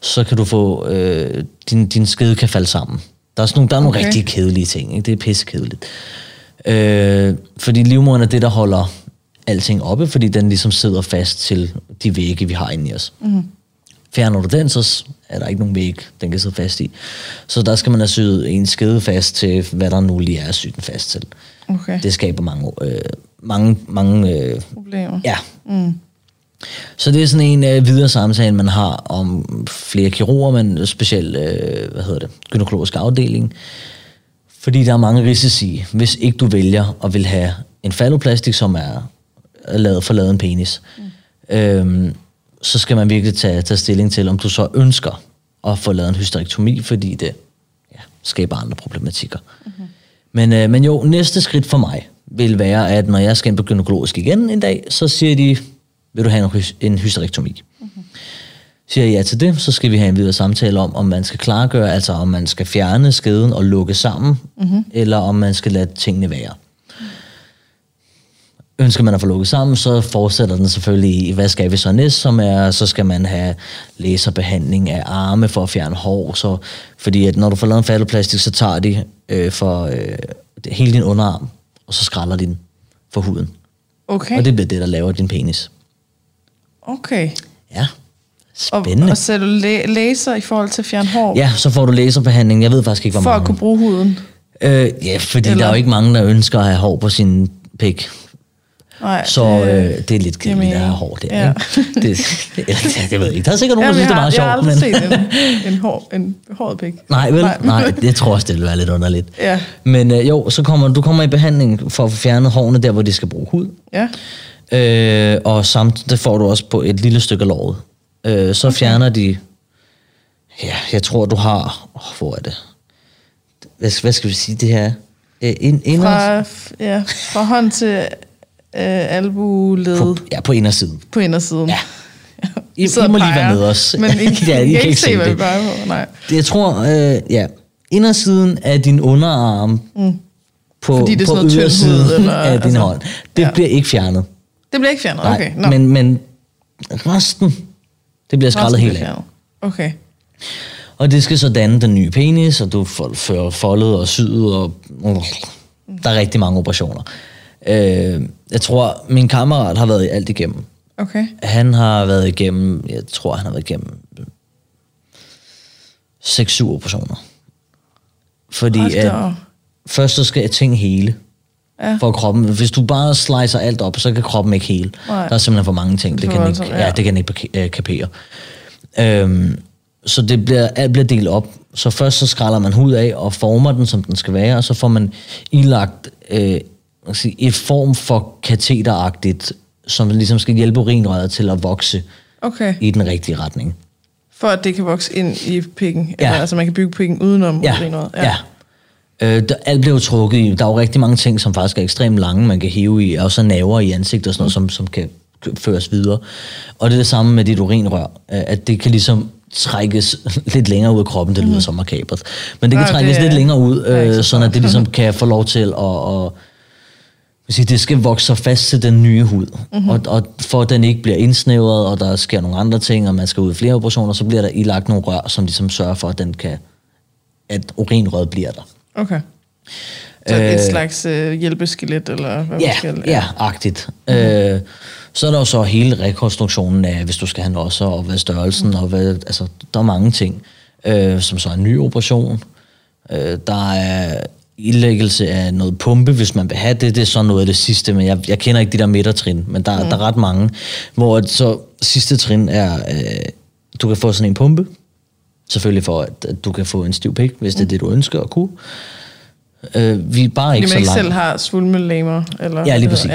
så kan du få, øh, din, din skede kan falde sammen. Der er, sådan nogle, der er nogle Okay. rigtig kedelige ting, ikke? det er pissekedeligt. Øh, fordi livmoderen er det, der holder alting oppe, fordi den ligesom sidder fast til de vægge, vi har inde i os. Mm-hmm. Fjerner du den, så er der ikke nogen væg, den kan sidde fast i. Så der skal man have syet en skede fast til, hvad der nu lige er at sy den fast til. Okay. Det skaber mange, øh, mange, mange øh, Problemer. ja. Mm. Så det er sådan en øh, videre samtale, man har om flere kirurger, men specielt, øh, hvad hedder det, gynækologisk afdeling. Fordi der er mange risici, hvis ikke du vælger at vil have en falloplastik, som er lavet for lavet en penis. Mm. Øhm, så skal man virkelig tage, tage stilling til, om du så ønsker at få lavet en hysterektomi, fordi det ja, skaber andre problematikker. Mm-hmm. Men, øh, men jo, næste skridt for mig vil være, at når jeg skal ind på gynækologisk igen en dag, så siger de, vil du have en, en hysterektomi? Mm-hmm. Siger jeg ja til det, så skal vi have en videre samtale om, om man skal klargøre, altså om man skal fjerne skeden og lukke sammen, mm-hmm. eller om man skal lade tingene være. Ønsker man at få lukket sammen, så fortsætter den selvfølgelig i, hvad skal vi så næst, som er, så skal man have laserbehandling af arme for at fjerne hår, så, fordi at når du får lavet en falloplastik, så tager de øh, for øh, hele din underarm, og så skræller de den for huden. Okay. Og det bliver det, der laver din penis. Okay. Ja, Og, spændende. og så du læ- laser i forhold til at fjerne hår? Ja, så får du laserbehandling. Jeg ved faktisk ikke, hvor For mange. at kunne bruge huden? Øh, ja, fordi Eller- der er jo ikke mange, der ønsker at have hår på sin pik. Nej, Så øh, det er lidt kedeligt at have hår der. Ja. Ikke? Det, eller, det, det ved jeg ikke. Der er sikkert nogen, der synes, det er jeg, meget sjovt. jeg har aldrig men... set en, en, hår, en håret pik. Nej, vel? Nej. Nej. Jeg tror også, det vil være lidt underligt. Ja. Men øh, jo, så kommer du kommer i behandling for at få fjernet hårene der, hvor de skal bruge hud. Ja. Øh, og samtidig får du også på et lille stykke låret. Øh, så okay. fjerner de... Ja, jeg tror, du har... Oh, hvor er det? Hvad, hvad skal vi sige, det her? Øh, ind, ind Fra, ja, fra hånd til øh, albuled på, på, ja, på indersiden. på indersiden. Ja. I, I må lige være med os. Men I, ja, I, I kan ikke se, hvad vi peger på. Nej. Det, Jeg tror, øh, ja, indersiden af din underarm mm. på, Fordi det er på sådan noget tynd hud, ydersiden eller- af din altså, hånd, det ja. bliver ikke fjernet. Det bliver ikke fjernet? Nej, Okay. Nå. men, men resten, det bliver skrællet helt af. Okay. Og det skal så danne den nye penis, og du får foldet og syet, og der er rigtig mange operationer. Øh, jeg tror, min kammerat har været i alt igennem. Okay. Han har været igennem, jeg tror, han har været igennem 6-7 operationer. Fordi Hold at først så skal ting hele Ja. for kroppen. Hvis du bare slicer alt op, så kan kroppen ikke hele. Nej. Der er simpelthen for mange ting. Det Det, kan ikke, ja. ja. det kan ikke øh, kapere. Øhm, så det bliver, alt bliver delt op. Så først så skræller man hud af og former den, som den skal være, og så får man ilagt øh, sige, et form for kateteragtigt, som ligesom skal hjælpe urinrøret til at vokse Okay. i den rigtige retning. For at det kan vokse ind i pikken. Ja. Eller, altså man kan bygge pikken udenom Ja, urinrøret. ja. Øh, der, alt bliver jo trukket i. Der er jo rigtig mange ting, som faktisk er ekstremt lange, man kan hive i, og så naver i ansigtet og sådan noget, som, som kan føres videre. Og det er det samme med dit urinrør, øh, at det kan ligesom trækkes lidt længere ud af kroppen, det lyder som makabert. Men det kan Nej, trækkes det lidt længere ud, så øh, sådan at det ligesom kan få lov til at... at sige, det skal vokse sig fast til den nye hud. Mhm. Mm-hmm. Og, og for at den ikke bliver indsnævret, og der sker nogle andre ting, og man skal ud i flere operationer, så bliver der ilagt nogle rør, som ligesom sørger for, at den kan at urinrøret bliver der. Okay. Så øh, et slags øh, hjælpeskelet, eller hvad Ja, man skal ja, agtigt. Mm. Øh, så er der jo så hele rekonstruktionen af, hvis du skal have nosser, og hvad størrelsen, mm. og hvad, altså, der er mange ting, øh, som så er en ny operation. Øh, der er indlæggelse af noget pumpe, hvis man vil have det. Det er så noget af det sidste, men jeg, jeg kender ikke de der midtertrin, men der, mm. der er ret mange, hvor så sidste trin er, øh, du kan få sådan en pumpe, selvfølgelig for, at, at du kan få en stiv pik, hvis det er det, du ønsker at kunne. Øh, vi er bare Fordi ikke man så ikke langt. selv har svulmelamer? Eller, Ja, lige præcis.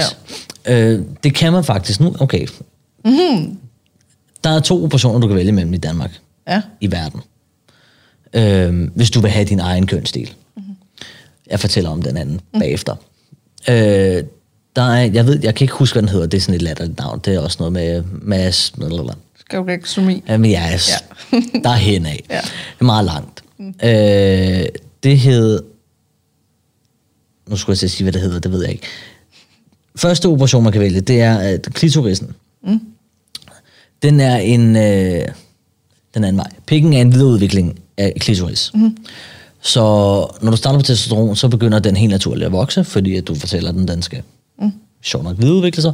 Ja. Øh, det kan man faktisk nu. Okay. Mm-hmm. Der er to operationer, du kan vælge mellem i Danmark. Ja. I verden. Øh, hvis du vil have din egen kønsstil. Jeg fortæller om den anden mm. bagefter. Øh, der er, jeg ved, jeg kan ikke huske, hvad den hedder. Det er sådan et latterligt navn. Det er også noget med mass... Blablabla. Skavreksomi. Jamen, ja, yes. Ja. der er hen af. Ja. Det er meget langt. Mm. Øh, det hed... Nu skulle jeg til at sige, hvad det hedder, det ved jeg ikke. Første operation, man kan vælge, det er at klitorisen. Mm. Den er en... Øh, den anden vej. Pikken er en videreudvikling af klitoris. Mm. Så når du starter på testosteron, så begynder den helt naturligt at vokse, fordi at du fortæller den, skal mm. sjovt nok videreudvikle sig.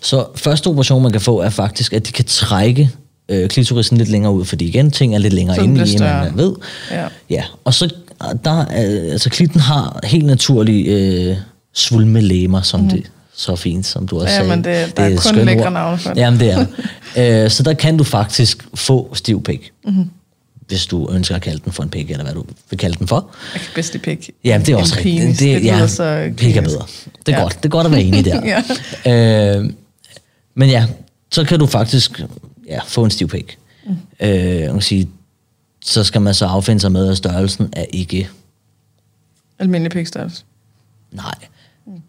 Så første operation, man kan få, er faktisk, at de kan trække øh, klitorisen lidt længere ud, fordi igen, ting er lidt længere Så den inde i, end man ved. Ja. ja. Og så der, er- altså klitten har helt naturlige øh, svulmelæmer, som mm. det så fint, som du også Ja, sagde. men det- der er et kun lækre navne for det. Jamen, det er øh, Så der kan du faktisk få stiv pik. Mm-hmm. Hvis du ønsker at kalde den for en pik, eller hvad du vil kalde den for. Jeg kan bedst lide pik. Ja, det er også rigtigt. penis. Det, det ja, så pik er bedre. Det er Ja. godt. Det er godt at være enig der. Ja. øh, men ja, så kan du faktisk ja, få en stiv pik. Mm. Øh, man kan sige, så skal man så affinde sig med, at størrelsen er ikke Almindelig pikstørrelse. Nej.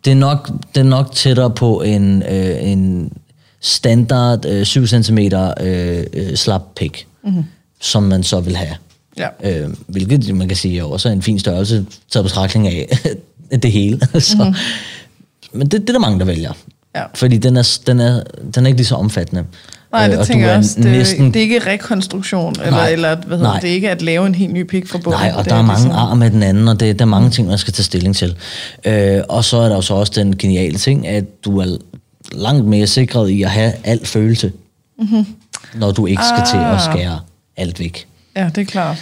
Det er nok, det er nok tættere på en, øh, en standard øh, 7 cm øh, øh, slap pik, mm-hmm. Som man så vil have. Ja. Øh, hvilket man kan sige er også en fin størrelse, taget betragtning af det hele. så, mm-hmm. Men det, det er der mange, der vælger. Ja. Fordi den er, den, er, den er ikke lige så omfattende. Nej, Øh, det og tænker jeg er også. Det, næsten- det er ikke rekonstruktion, eller, Nej. eller hvad hedder Nej. det, er ikke at lave en helt ny pik fra bunden. Nej, og der er mange ligesom- ar med den anden, og det, der er mange ting, man skal tage stilling til. Øh, og så er der jo så også den geniale ting, at du er langt mere sikret i at have alt følelse, mm-hmm. når du ikke skal til at Ah. skære alt væk. Ja, det er klart.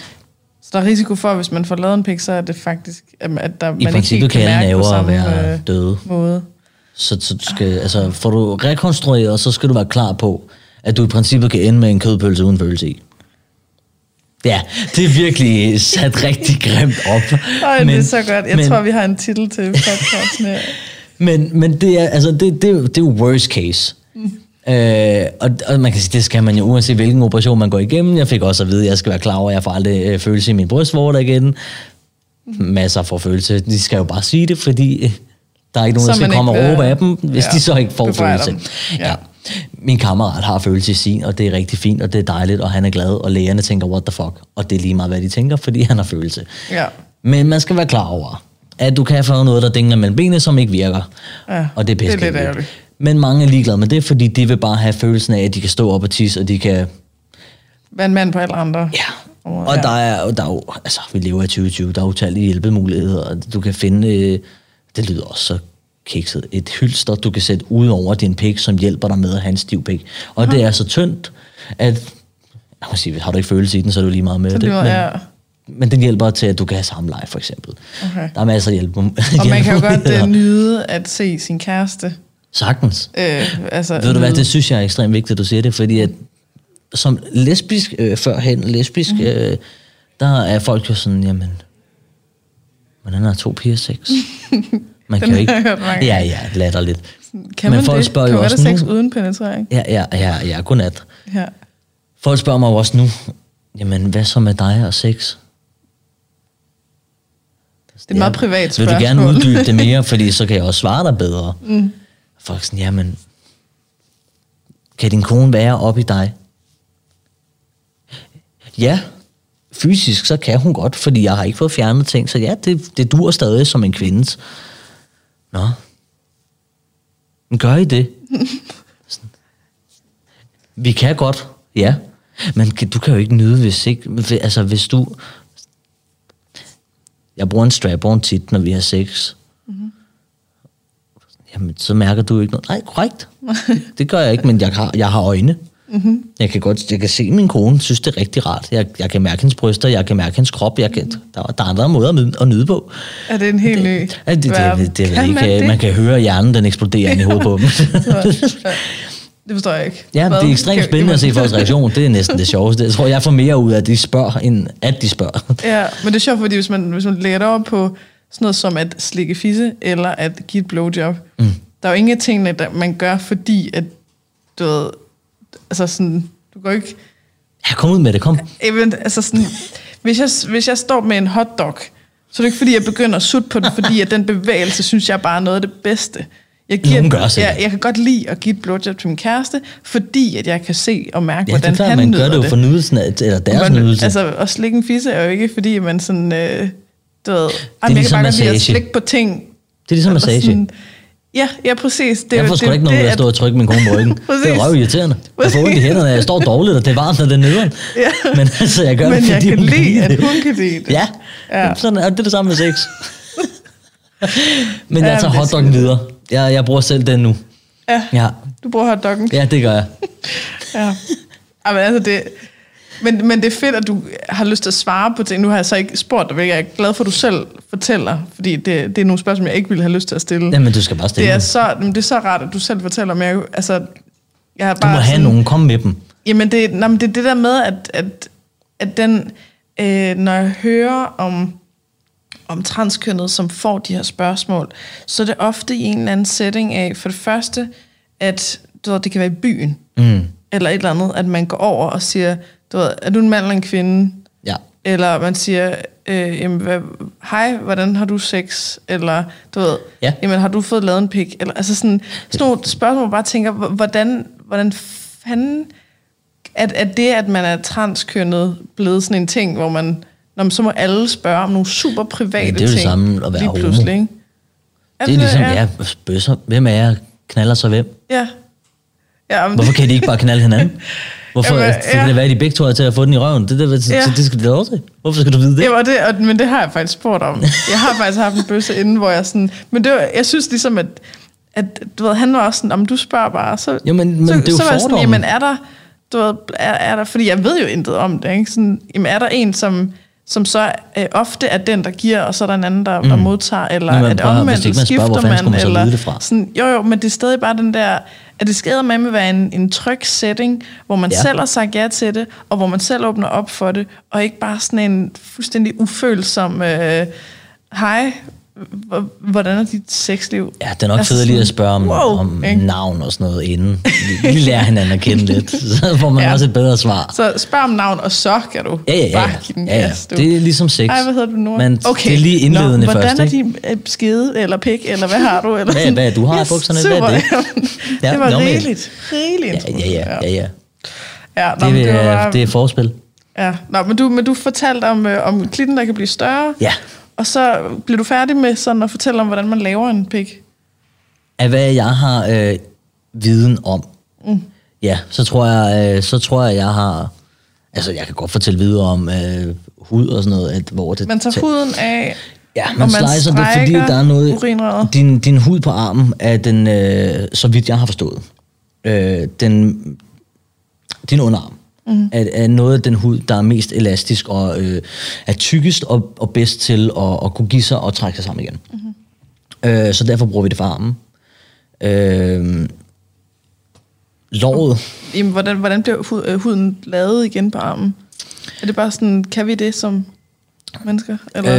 Så der er risiko for, at hvis man får lavet en pik, så er det faktisk, at der, I man ikke helt kan kan mærke på samme være øh, døde. måde. Så, så du skal, altså, får du rekonstrueret, så skal du være klar på, at du i princippet kan ende med en kødpølse uden følelse i. Ja, det er virkelig sat rigtig grimt op. Ej, men, det er så godt. Jeg men, tror, vi har en titel til podcasten her. Men, men det er, altså, det, det, er jo- det er worst case. Mm. Øh, og, og man kan sige, det skal man jo, uanset hvilken operation man går igennem. Jeg fik også at vide, at jeg skal være klar over, at jeg får aldrig øh, følelse i min brystvorter igen. Masser får følelse. De skal jo bare sige det, fordi øh, der er ikke nogen, Så der skal komme og råbe øh, af dem, hvis ja, de så ikke får følelse. dem. Ja. Ja. Min kammerat har følelse i sin, og det er rigtig fint, og det er dejligt, og han er glad, og lægerne tænker, what the fuck? Og det er lige meget, hvad de tænker, fordi han har følelse. Ja. Men man skal være klar over, at du kan få noget, der dingler mellem benene, som ikke virker. Ja, og det er det er pisse lidt ærgerligt. Men mange er ligeglade med det, fordi de vil bare have følelsen af, at de kan stå op og tisse, og de kan... Vær en mand på alle andre. Ja. Og, ja. der er, der er jo, altså vi lever i 2020, der er utallige hjælpemuligheder, og du kan finde, øh, det lyder også så kikset, et hylster, du kan sætte ud over din pik, som hjælper dig med at have en stiv pik. Og det er så tyndt, at, jeg må sige, har du ikke følelse i den, så er du lige meget med Så det. det men, ja. men den hjælper til, at du kan have samleje, for eksempel. Okay. Der er masser af hjælp. Og man kan jo godt uh, nyde at se sin kæreste. Sagtens. Øh, altså, Ved du hvad, det synes jeg er ekstremt vigtigt, at du siger det, fordi at som lesbisk, øh, førhen lesbisk, mm. øh, der er folk jo sådan, jamen, hvordan er to piger sex? Man kan jo ikke... har Ja, ja, latterligt. Kan Men man folk det? spørger kan jo man også sex nu- uden penetrering? Ja, ja, ja, ja, godnat. Ja. Folk spørger mig også nu, jamen, hvad så med dig og sex? Det er et meget privat Vil spørgsmål. du gerne uddybe det mere, fordi så kan jeg også svare dig bedre. Mm. Folk sådan, jamen, kan din kone være op i dig? Ja, fysisk så kan hun godt, fordi jeg har ikke fået fjernet ting, så ja, det, det dur stadig som en kvindes. Nå, men gør I det? Sådan. Vi kan godt, ja. Men du kan jo ikke nyde, hvis ikke... Altså, hvis du... Jeg bruger en strap-on tit, når vi har sex. Mm-hmm. Jamen, så mærker du ikke noget. Nej, korrekt. det gør jeg ikke, men jeg har, jeg har øjne. Mm-hmm. Jeg kan godt jeg kan se min kone, synes det er rigtig rart. Jeg, jeg kan mærke hendes bryster, jeg kan mærke hendes krop. Jeg kan, der, der er andre måder at nyde, at nyde på. Er det en helt ny det, det, det, det, det Kan ikke, man det? man kan høre hjernen, den eksploderer ind i hovedet på dem. Det forstår jeg ikke. ja, Hvad? det er ekstremt spændende at se folks reaktion. Det er næsten det sjoveste. Jeg tror, jeg får mere ud af, at de spørger, end at de spørger. Ja, men det er sjovt, fordi hvis man, hvis man lægger det over på sådan noget som at slikke fisse, eller at give et blowjob, mm. der er jo ingen tingene, der man gør, fordi at, du ved, altså sådan, du går ikke, Ja, kom ud med det, kom. even, altså sådan, hvis jeg, hvis jeg står med en hotdog, så er det ikke fordi, jeg begynder at sutte på den, fordi at den bevægelse, synes jeg bare er noget af det bedste. Jeg, Nogen gør jeg, jeg kan godt lide at give et blowjob til min kæreste, fordi at jeg kan se og mærke, Ja, det hvordan er klart, han man gør det jo for nydelsen af, eller deres man, nydelse. Altså, at slikke en fisse er jo ikke, fordi man sådan, øh, du ved, det ligesom jeg kan bare at massage. slikke på ting. Det er ligesom massage. Sådan, ja, ja, præcis. Det, er jeg får sgu da ikke noget ved at stå og trykke min kone på ryggen. det er røv irriterende. Jeg får ondt i hænderne, jeg står dårligt, og det er varmt, og det er nederen. Ja. Men altså, jeg gør Men det, jeg fordi kan hun lide, at hun kan lide det. Ja, Ja. Sådan, er det er det samme med sex. Men jeg tager er hotdoggen videre. Jeg, jeg bruger selv den nu. Ja, Ja, du bruger hotdoggen. ja det gør jeg. Ja. Ej, men altså det, men, men det er fedt, at du har lyst til at svare på ting. Nu har jeg så ikke spurgt dig, hvilket jeg er glad for, at du selv fortæller, fordi det, det er nogle spørgsmål, jeg ikke ville have lyst til at stille. Jamen, du skal bare stille det, er så, det er så rart, at du selv fortæller, men jeg, altså, jeg har Du bare må have sådan, nogen, kom med dem. Jamen, det, nej, men det er det der med, at, at, at den, øh, når jeg hører om, om transkønnet, som får de her spørgsmål, så er det ofte i en eller anden setting af, for det første, at du ved, det kan være i byen, Mm. eller et eller andet, at man går over og siger, du ved, er du en mand eller en kvinde? Ja. Eller man siger, øh, jamen, hvad, hej, hvordan har du sex? Eller, du ved, Ja. jamen, har du fået lavet en pik? Eller, altså sådan, sådan nogle spørgsmål, man bare tænker, hvordan, hvordan fanden, at, at det, at man er transkønnet, blevet sådan en ting, hvor man, når man, så må alle spørge om nogle super private Men det er jo det ting. samme at være homo. pludselig, ikke? Er Det er ligesom, ja, bøsser. Hvem er jeg? knaller så hvem? Ja. ja men Hvorfor kan de ikke bare knalde hinanden? Hvorfor Jamen, Jamen, ja. kan det være, at de begge to er til at få den i røven? Det, det, det, Ja. det skal de lov til. Hvorfor skal du vide det? Var det, og, men det har jeg faktisk spurgt om. Jeg har faktisk haft en bøsse inden, hvor jeg sådan... Men det var, jeg synes ligesom, at, at du ved, han var også sådan, om du spørger bare, så... Jo, men- men så, det er jo så var jeg sådan, jamen er der... Du ved, er, er der... Fordi jeg ved jo intet om det, ikke? Sådan, jamen er der en, som som så øh, ofte er den, der giver, og så er der en anden, der, der modtager, eller Nå, det bare, omvendt, man skifter man så eller fra? Sådan, jo, jo, men det er stadig bare den der, at det skal med med være en, en tryg setting, hvor man ja. Selv har sagt ja til det, og hvor man selv åbner op for det, og ikke bare sådan en fuldstændig ufølsom, øh, hej, hvordan er dit sexliv? Ja, det er nok Altså sådan, at spørge om, wow, om ikke? navn og sådan noget inden. Vi, vi lærer hinanden at kende lidt, så får man Ja. også et bedre svar. Så spørg om navn, og så kan du Ja, ja, ja. bare give den ja, ja. gas, du. Det er ligesom sex. Ej, hvad hedder du nu? Men det er lige indledende Nå, hvordan først, er ikke? din øh, skede, eller pik, eller hvad har du? Eller Hvad- hvad er du har i bukserne? Hvad er super. det? Ja, det var men- rigeligt. Rigeligt. Ja, ja, ja. ja, ja. ja nå, Det, det, var er, det er forspil. ja. Nå, men du, men du fortalte om, øh, om klitten, der kan blive større. Ja. Og så blev du færdig med sådan at fortælle om, hvordan man laver en pik. Af hvad jeg har øh, viden om, mm. ja, så tror jeg, øh, så tror jeg, jeg har... Altså, jeg kan godt fortælle videre om øh, hud og sådan noget, at, hvor det... Man tager huden af, Ja, man, man slicer det, fordi der er noget... urinrøret. Din, din hud på armen er den, øh, så vidt jeg har forstået, øh, den, din underarm mm. er, er noget af den hud, der er mest elastisk og øh, er tykkest og, og bedst til at, at kunne give sig og trække sig sammen igen. Mm. Øh, så derfor bruger vi det for armen. Øh, låret, Jamen, hvordan, hvordan bliver øh, huden lavet igen på armen? Er det bare sådan, kan vi det som mennesker? Eller?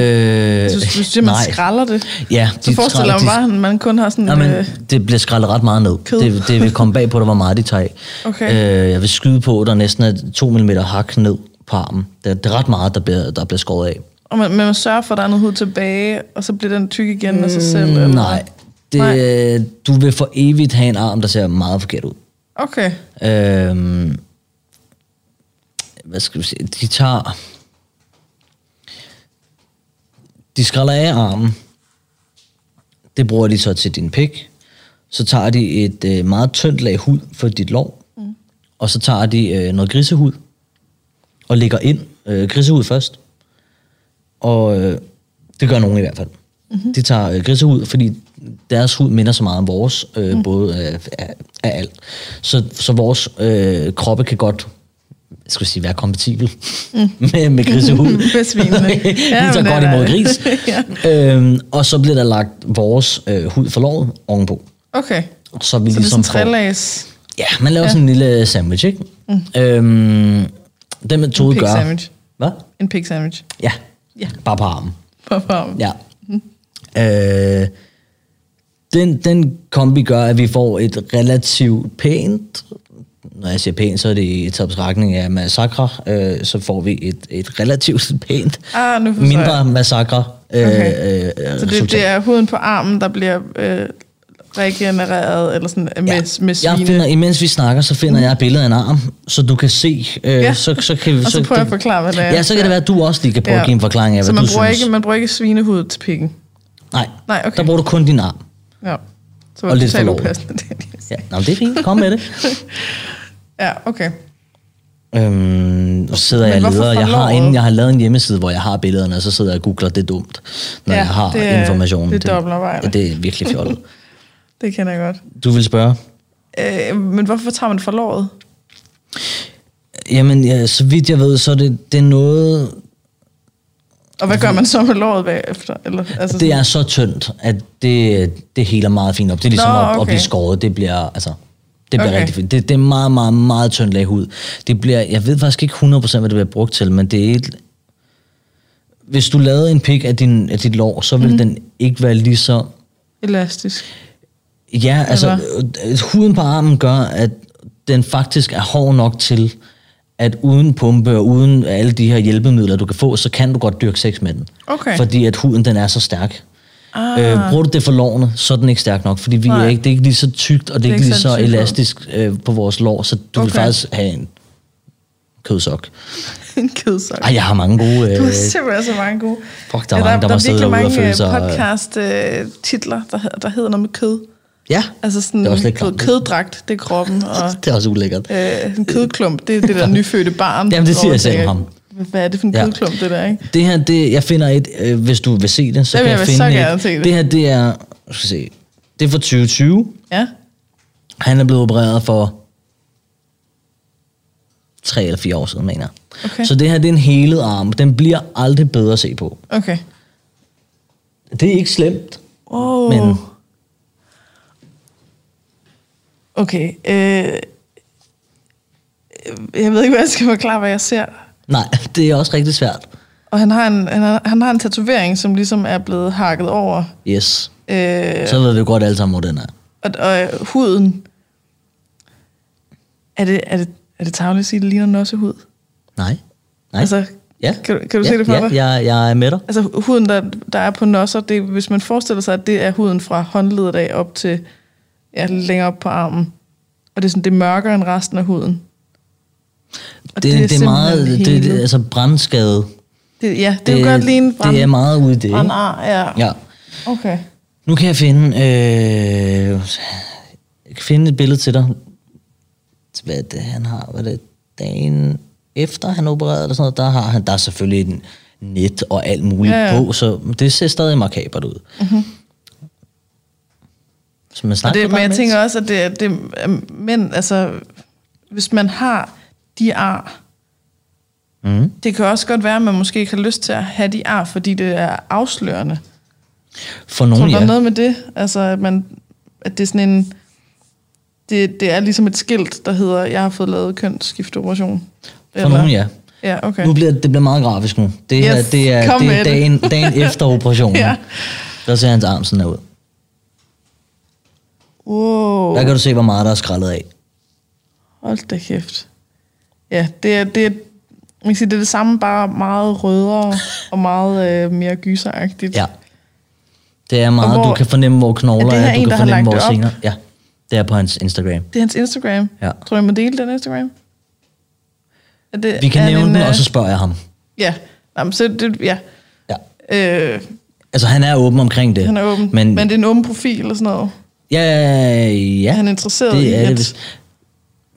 Øh, du, du siger, man nej. skralder det. Ja, Så forestiller mig bare, at man kun har sådan... Ja, men øh, det bliver skrællet ret meget ned. Kød. Det, det vil komme bag på dig, hvor meget de tager. Okay. Øh, jeg vil skyde på, at der næsten er 2 mm hak ned på armen. Det er, det er ret meget, der bliver, der bliver skåret af. Og man, man sørger for, at der er noget hud tilbage, og så bliver den tyk igen af sig selv? Eller? Mm, Nej. Det, Nej. Du vil for evigt have en arm, der ser meget forkert ud. Okay. Øhm, hvad skal vi sige? De tager... De skræller af armen. Det bruger de så til din pik. Så tager de et øh, meget tyndt lag hud for dit lår. Mm. Og så tager de øh, noget grisehud. Og lægger ind øh, grisehud først. Og øh, det gør nogen i hvert fald. Mm-hmm. De tager øh, grisehud, fordi deres hud minder så meget om vores, øh, mm. både af, af, af alt. Så, så vores øh, kroppe kan godt skal vi sige, være kompatibel mm. med, med grisehud. Med svinene. ja, det godt imod gris. Ja. øhm, og så bliver der lagt vores øh, hud for låret ovenpå. Okay. Så vi Så det er ligesom sådan får... en Ja, man laver ja. sådan en lille sandwich, ikke? Mm. Øhm, den metode pig gør... sandwich. Hvad? En pig sandwich. Ja. Ja. Bare på armen. På farven. Ja. Øh, den, den kombi gør, at vi får et relativt pænt, når jeg siger pænt, så er det i taget af massakre, øh, så får vi et, et relativt pænt, Ah, nu mindre jeg. massakre øh, Okay. øh, Så det, det er huden på armen, der bliver øh, regenereret, eller sådan med, Ja. med Jeg svine. Mm. finder, imens vi snakker, så finder jeg et billede af en arm, så du kan se. Øh, Ja. så, så kan, vi- Og så prøver jeg at forklare, hvad det er. Ja, så kan det være, at du også lige kan prøve ja. at give en forklaring af, Så hvad man du bruger, synes. ikke, man bruger ikke svinehud til pikken? Nej, Nej, okay. der bruger du kun din arm. Ja. Så var Og det lidt totalt upassende. det, jeg Ja. Nå, det er fint. Kom med det. Ja, okay. Øhm, og så sidder Men jeg og leder. Jeg har, inden, jeg har lavet en hjemmeside, hvor jeg har billederne, og så sidder jeg og googler, det er dumt, når Ja, jeg har det er- informationen. det er dobbeltarbejde. Det, det er virkelig fjollet. Det kender jeg godt. Du vil spørge? Øh, men hvorfor tager man forlovet? Jamen, ja, så vidt jeg ved, så er det, det er noget... Og hvad gør man så med låret bagefter? Eller, altså Det er så tyndt, at det, det heler meget fint op. Det er ligesom Nå, at, at okay. blive skåret. Det bliver, altså, det bliver Okay. rigtig fint. Det, det er meget, meget, meget tyndt lag hud. Det bliver, jeg ved faktisk ikke 100% hvad det bliver brugt til, men det er et, hvis du lavede en pik af, din, af dit lår, så vil mm. den ikke være lige så elastisk. Ja, altså øh, huden på armen gør, at den faktisk er hård nok til, at uden pumpe og uden alle de her hjælpemidler, du kan få, så kan du godt dyrke sex med den. Okay. Fordi at huden, den er så stærk. Ah. Øh, bruger du det for lårene, så er den ikke stærk nok, fordi vi er ikke, det er ikke lige så tykt, og det er, ikke lige så elastisk øh, på vores lår, så du okay. vil faktisk have en kødsok. en kødsok. Ej, jeg har mange gode... Du har Øh, simpelthen så mange gode. Fuck, der er mange, der der er virkelig mange føle øh, øh, podcast-titler, der, der hedder noget med kød. Ja, Altså sådan Det er også lidt klamt. køddragt, det er kroppen, og det er også ulækkert. øh, en kødklump, det er det der nyfødte barn. Jamen, det siger jeg selv ham. Hvad er det for en Ja. kødklump, det der, ikke? Det her, det, jeg finder et, øh, hvis du vil se det, så Det kan jeg jeg så finde gerne et. se det. Det her, det er, skal se, det er fra 2020. Ja, Han er blevet opereret for tre eller fire år siden, mener jeg. Okay. Så det her, det er en helet arm. Den bliver aldrig bedre at se på. okay. Det er ikke slemt. Oh. Men- Okay. Øh, jeg ved ikke, hvad jeg skal forklare, hvad jeg ser. Nej, det er også rigtig svært. Og han har en, han har, han har en tatovering, som ligesom er blevet hakket over. Yes. Øh, Så ved vi godt alle sammen, hvor den er. og, og øh, huden... Er det, er det, er det tageligt at sige, at det ligner nossehud? Nej. Nej. Altså, ja. kan du- kan du ja, se det for ja, dig? Jeg, jeg er med dig. Altså huden, der, der er på nosser, det, hvis man forestiller sig, at det er huden fra håndledet af op til ja, længere op på armen. Og det er sådan, det er mørkere end resten af huden. Og Det, det, det er meget, det, det, altså brandskade. det, ja, det, det er jo godt lige en brand, Det er meget ude i det. brandar. Ja. Ja. Okay. Nu kan jeg finde, øh, jeg kan finde et billede til dig. Hvad er det, han har? Hvad er det, dagen efter han opererede eller sådan noget, der har han, der er selvfølgelig en net og alt muligt Ja, ja, på, så det ser stadig makabert ud. Mm-hmm. Så man Og snakker det, men jeg tænker også, at det, er- det er mænd, altså, hvis man har de ar, mm. det kan også godt være, at man måske ikke har lyst til at have de ar, fordi det er afslørende. For Tror nogen, du, der er ja. noget med det? Altså, at, man, at det er sådan en... Det, det er ligesom et skilt, der hedder, jeg har fået lavet kønsskifteoperation. For nogen, ja. Ja, okay. Nu bliver det bliver meget grafisk nu. Det her, Yes, det er, det er dagen, dagen efter operationen. Ja. Der ser hans arm sådan her ud. Wow. Der kan du se, hvor meget der er skrællet af. Hold da kæft. Ja, det er, det er, man kan sige, det er det samme, bare meget rødere og meget øh, mere gyseragtigt. Ja. Det er meget, Og hvor- du kan fornemme, hvor knogler Er er, du en, kan fornemme, hvor sener. Ja, det er på hans Instagram. Det er hans Instagram. Ja. Tror du, jeg må dele den Instagram? Er det, Vi kan er nævne en, den, øh, og så spørger jeg ham. Ja, Jamen, så det, ja. Ja. Øh, Altså, han er åben omkring det. han er åben. Men, Men det er en åben profil eller sådan noget. ja, ja, Han er interesseret i, det er at- det. Hvis,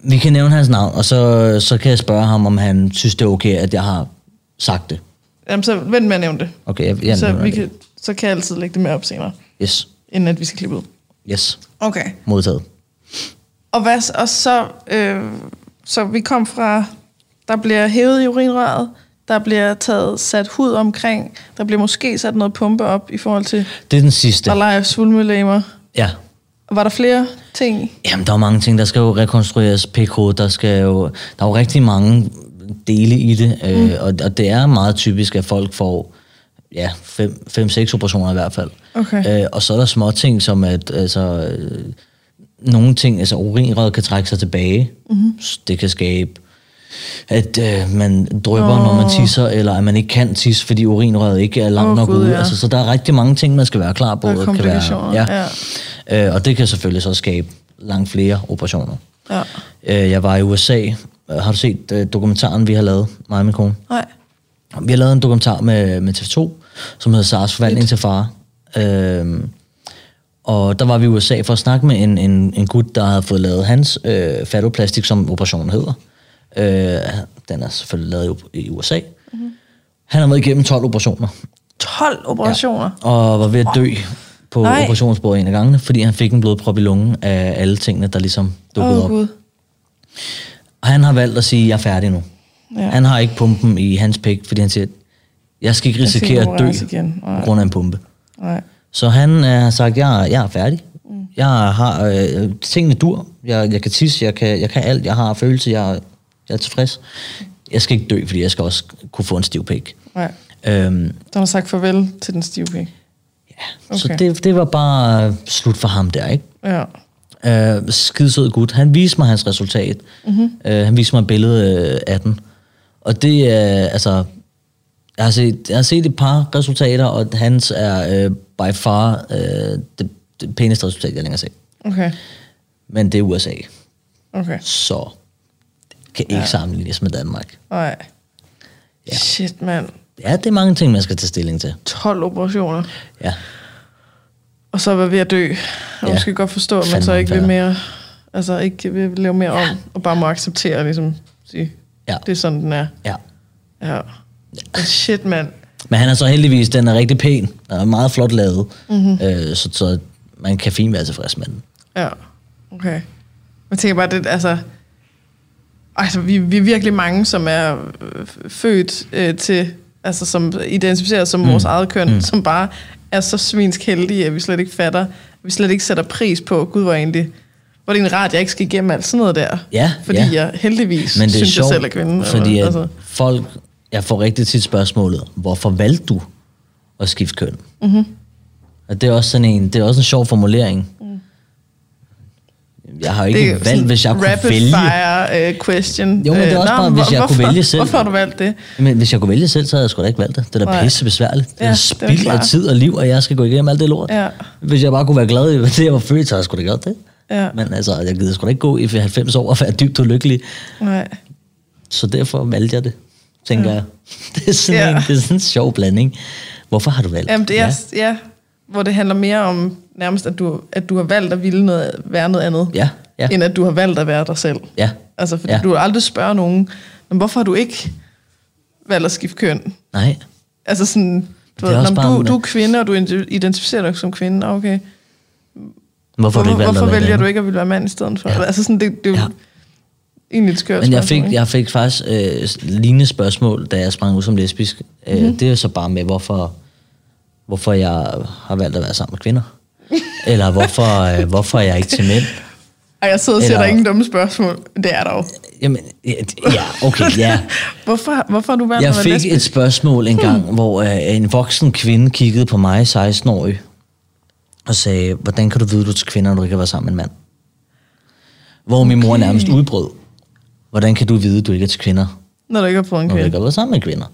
vi kan nævne hans navn, og så, så kan jeg spørge ham, om han synes, det er okay, at jeg har sagt det. Jamen, så vent med at nævne det. Okay, jeg, jeg så, vi det. kan, så kan jeg altid lægge det med op senere, Yes, inden at vi skal klippe ud. yes. Okay. Modtaget. Og, hvad, og så, øh, så vi kom fra, der bliver hævet i urinrøret, der bliver taget sat hud omkring, der bliver måske sat noget pumpe op i forhold til Det er den sidste. at lege svulmelæmer. Ja. Var der flere ting? Jamen, der er mange ting, der skal jo rekonstrueres. PK, der skal jo... Der er jo rigtig mange dele i det, mm. øh, og, og det er meget typisk, at folk får ja, 5-6 operationer i hvert fald. Okay. Øh, og så er der små ting, som at altså, øh, nogle ting, altså urinrøret kan trække sig tilbage. Mm-hmm. Det kan skabe, at øh, man drøber, oh. når man tisser, eller at man ikke kan tisse, fordi urinrøret ikke er langt oh, nok ude. ja. Altså, så der er rigtig mange ting, man skal være klar på. Der er kan være, ja. Ja. Øh, og det kan selvfølgelig så skabe langt flere operationer. Ja. Øh, jeg var i USA. Øh, Har du set øh, dokumentaren, vi har lavet, mig og min kone? Nej. Vi har lavet en dokumentar med, med TV2, som hedder Sars Forvandling til far. Øhm, og der var vi i USA for at snakke med en, en, en gut, der havde fået lavet hans øh, fatoplastik, som operationen hedder. Øh, den er selvfølgelig lavet i, USA. Mm-hmm. Han har været igennem 12 operationer. 12 operationer? Ja. Og var ved at dø på Nej. operationsbordet en af gangene, fordi han fik en blodprop i lungen af alle tingene, der ligesom dukkede Åh, op. Gud. Og han har valgt at sige, jeg er færdig nu. Ja. Han har ikke pumpen i hans pæk, fordi han siger, jeg skal ikke risikere at dø igen. På grund af en pumpe. Nej. Så han har sagt, jeg, jeg er færdig. Mm. Jeg har øh, tingene dur. Jeg, jeg kan tisse, jeg kan, jeg kan alt. Jeg har følelse, jeg, jeg er tilfreds. Jeg skal ikke dø, fordi jeg skal også kunne få en stiv pæk. Nej. Øhm, Der har sagt farvel til den stive pik. ja. Så Okay. det, det var bare slut for ham der, ikke? Ja. Øh, skidesød gut. Han viste mig hans resultat. Mm-hmm. Øh, han viste mig et billede øh, af den. Og det er, altså... Jeg har, set, jeg har set et par resultater, og hans er øh, by far øh, det, det pæneste resultat, jeg længere har set. Okay. Men det er USA, Okay. så kan ikke ja. sammenlignes med Danmark. Nej. Ja. Shit, mand. Ja, det er mange ting, man skal tage stilling til. 12 operationer. Ja. og så være ved at dø. Og Ja. måske godt forstå, at man så ikke vil mere, altså ikke vil lave mere om, og bare må acceptere, ligesom, sige, Ja. det er sådan, den er. Ja. Ja. Men shit, mand. Men han er så heldigvis, den er rigtig pæn, og er meget flot lavet, mm-hmm. øh, så, så man kan fint være tilfreds med den. Ja, okay. Jeg tænker bare, det, altså, altså vi, vi er virkelig mange, som er øh, født øh, til, altså som identificerer som mm. vores eget køn, mm. som bare er så svinsk heldige, at vi slet ikke fatter, at vi slet ikke sætter pris på, gud hvor egentlig, hvor er det egentlig rart, at jeg ikke skal igennem alt sådan noget der. Ja, Fordi ja. jeg heldigvis Men det er synes, sjovt, jeg selv er kvinde. fordi at altså, folk, jeg får rigtig tit spørgsmålet, hvorfor valgte du at skifte køn? Mm-hmm. Og det er også sådan en, det er også en sjov formulering. Mm. Jeg har jo ikke er valgt, hvis jeg kunne rapid vælge. fire uh, question. Jo, men det er Øh, også nå, bare, hvis hvor- jeg kunne hvorfor, vælge selv. Hvorfor har du valgt det? Men hvis jeg kunne vælge selv, så havde jeg sgu da ikke valgt det. Det er da pisse besværligt. Det er Ja, det spild af tid og liv, og jeg skal gå igennem alt det lort. Ja. Hvis jeg bare kunne være glad i det, jeg var født, så havde jeg sgu da gjort det. Ja. Men altså, jeg gider sgu da ikke gå i 90 år og være dybt ulykkelig. Nej. Så derfor valgte jeg det, tænker Ja. jeg. Det er, sådan Ja. en, det er sådan en sjov blanding. Hvorfor har du valgt? Jamen, det er, ja. ja. Hvor det handler mere om nærmest, at du, at du har valgt at ville noget, være noget andet, Ja, ja. end at du har valgt at være dig selv. Ja. Altså, fordi Ja. du har aldrig spørger nogen, men hvorfor har du ikke valgt at skifte køn? Nej. Altså sådan, du, Det er ved, også når du, du er kvinde, og du identificerer dig som kvinde, okay. Hvorfor, Hvorfor, hvorfor vælger du ikke at ville være mand i stedet for? Ja. Altså sådan, det, det er Ja. egentlig et skørt Men jeg fik, jeg fik faktisk øh, lignende spørgsmål, da jeg sprang ud som lesbisk. Mhm. Mm-hmm. Øh, det er så bare med, hvorfor, hvorfor jeg har valgt at være sammen med kvinder. Eller hvorfor, øh, hvorfor er jeg ikke til mænd. Ej, jeg sidder og siger, Eller- er ingen dumme spørgsmål. Det er der jo. Jamen, ja, okay, ja. Hvorfor, hvorfor har du valgt Jeg at være fik lesbisk? et spørgsmål en gang, hvor øh, en voksen kvinde kiggede på mig, 16-årig, og sagde, hvordan kan du vide, du er til kvinder, når du ikke har været sammen med en mand? Hvor min mor Okay. nærmest udbrød. Hvordan kan du vide, du ikke er til kvinder, Når du ikke har fået en når du kvinde. ikke har været sammen med kvinder?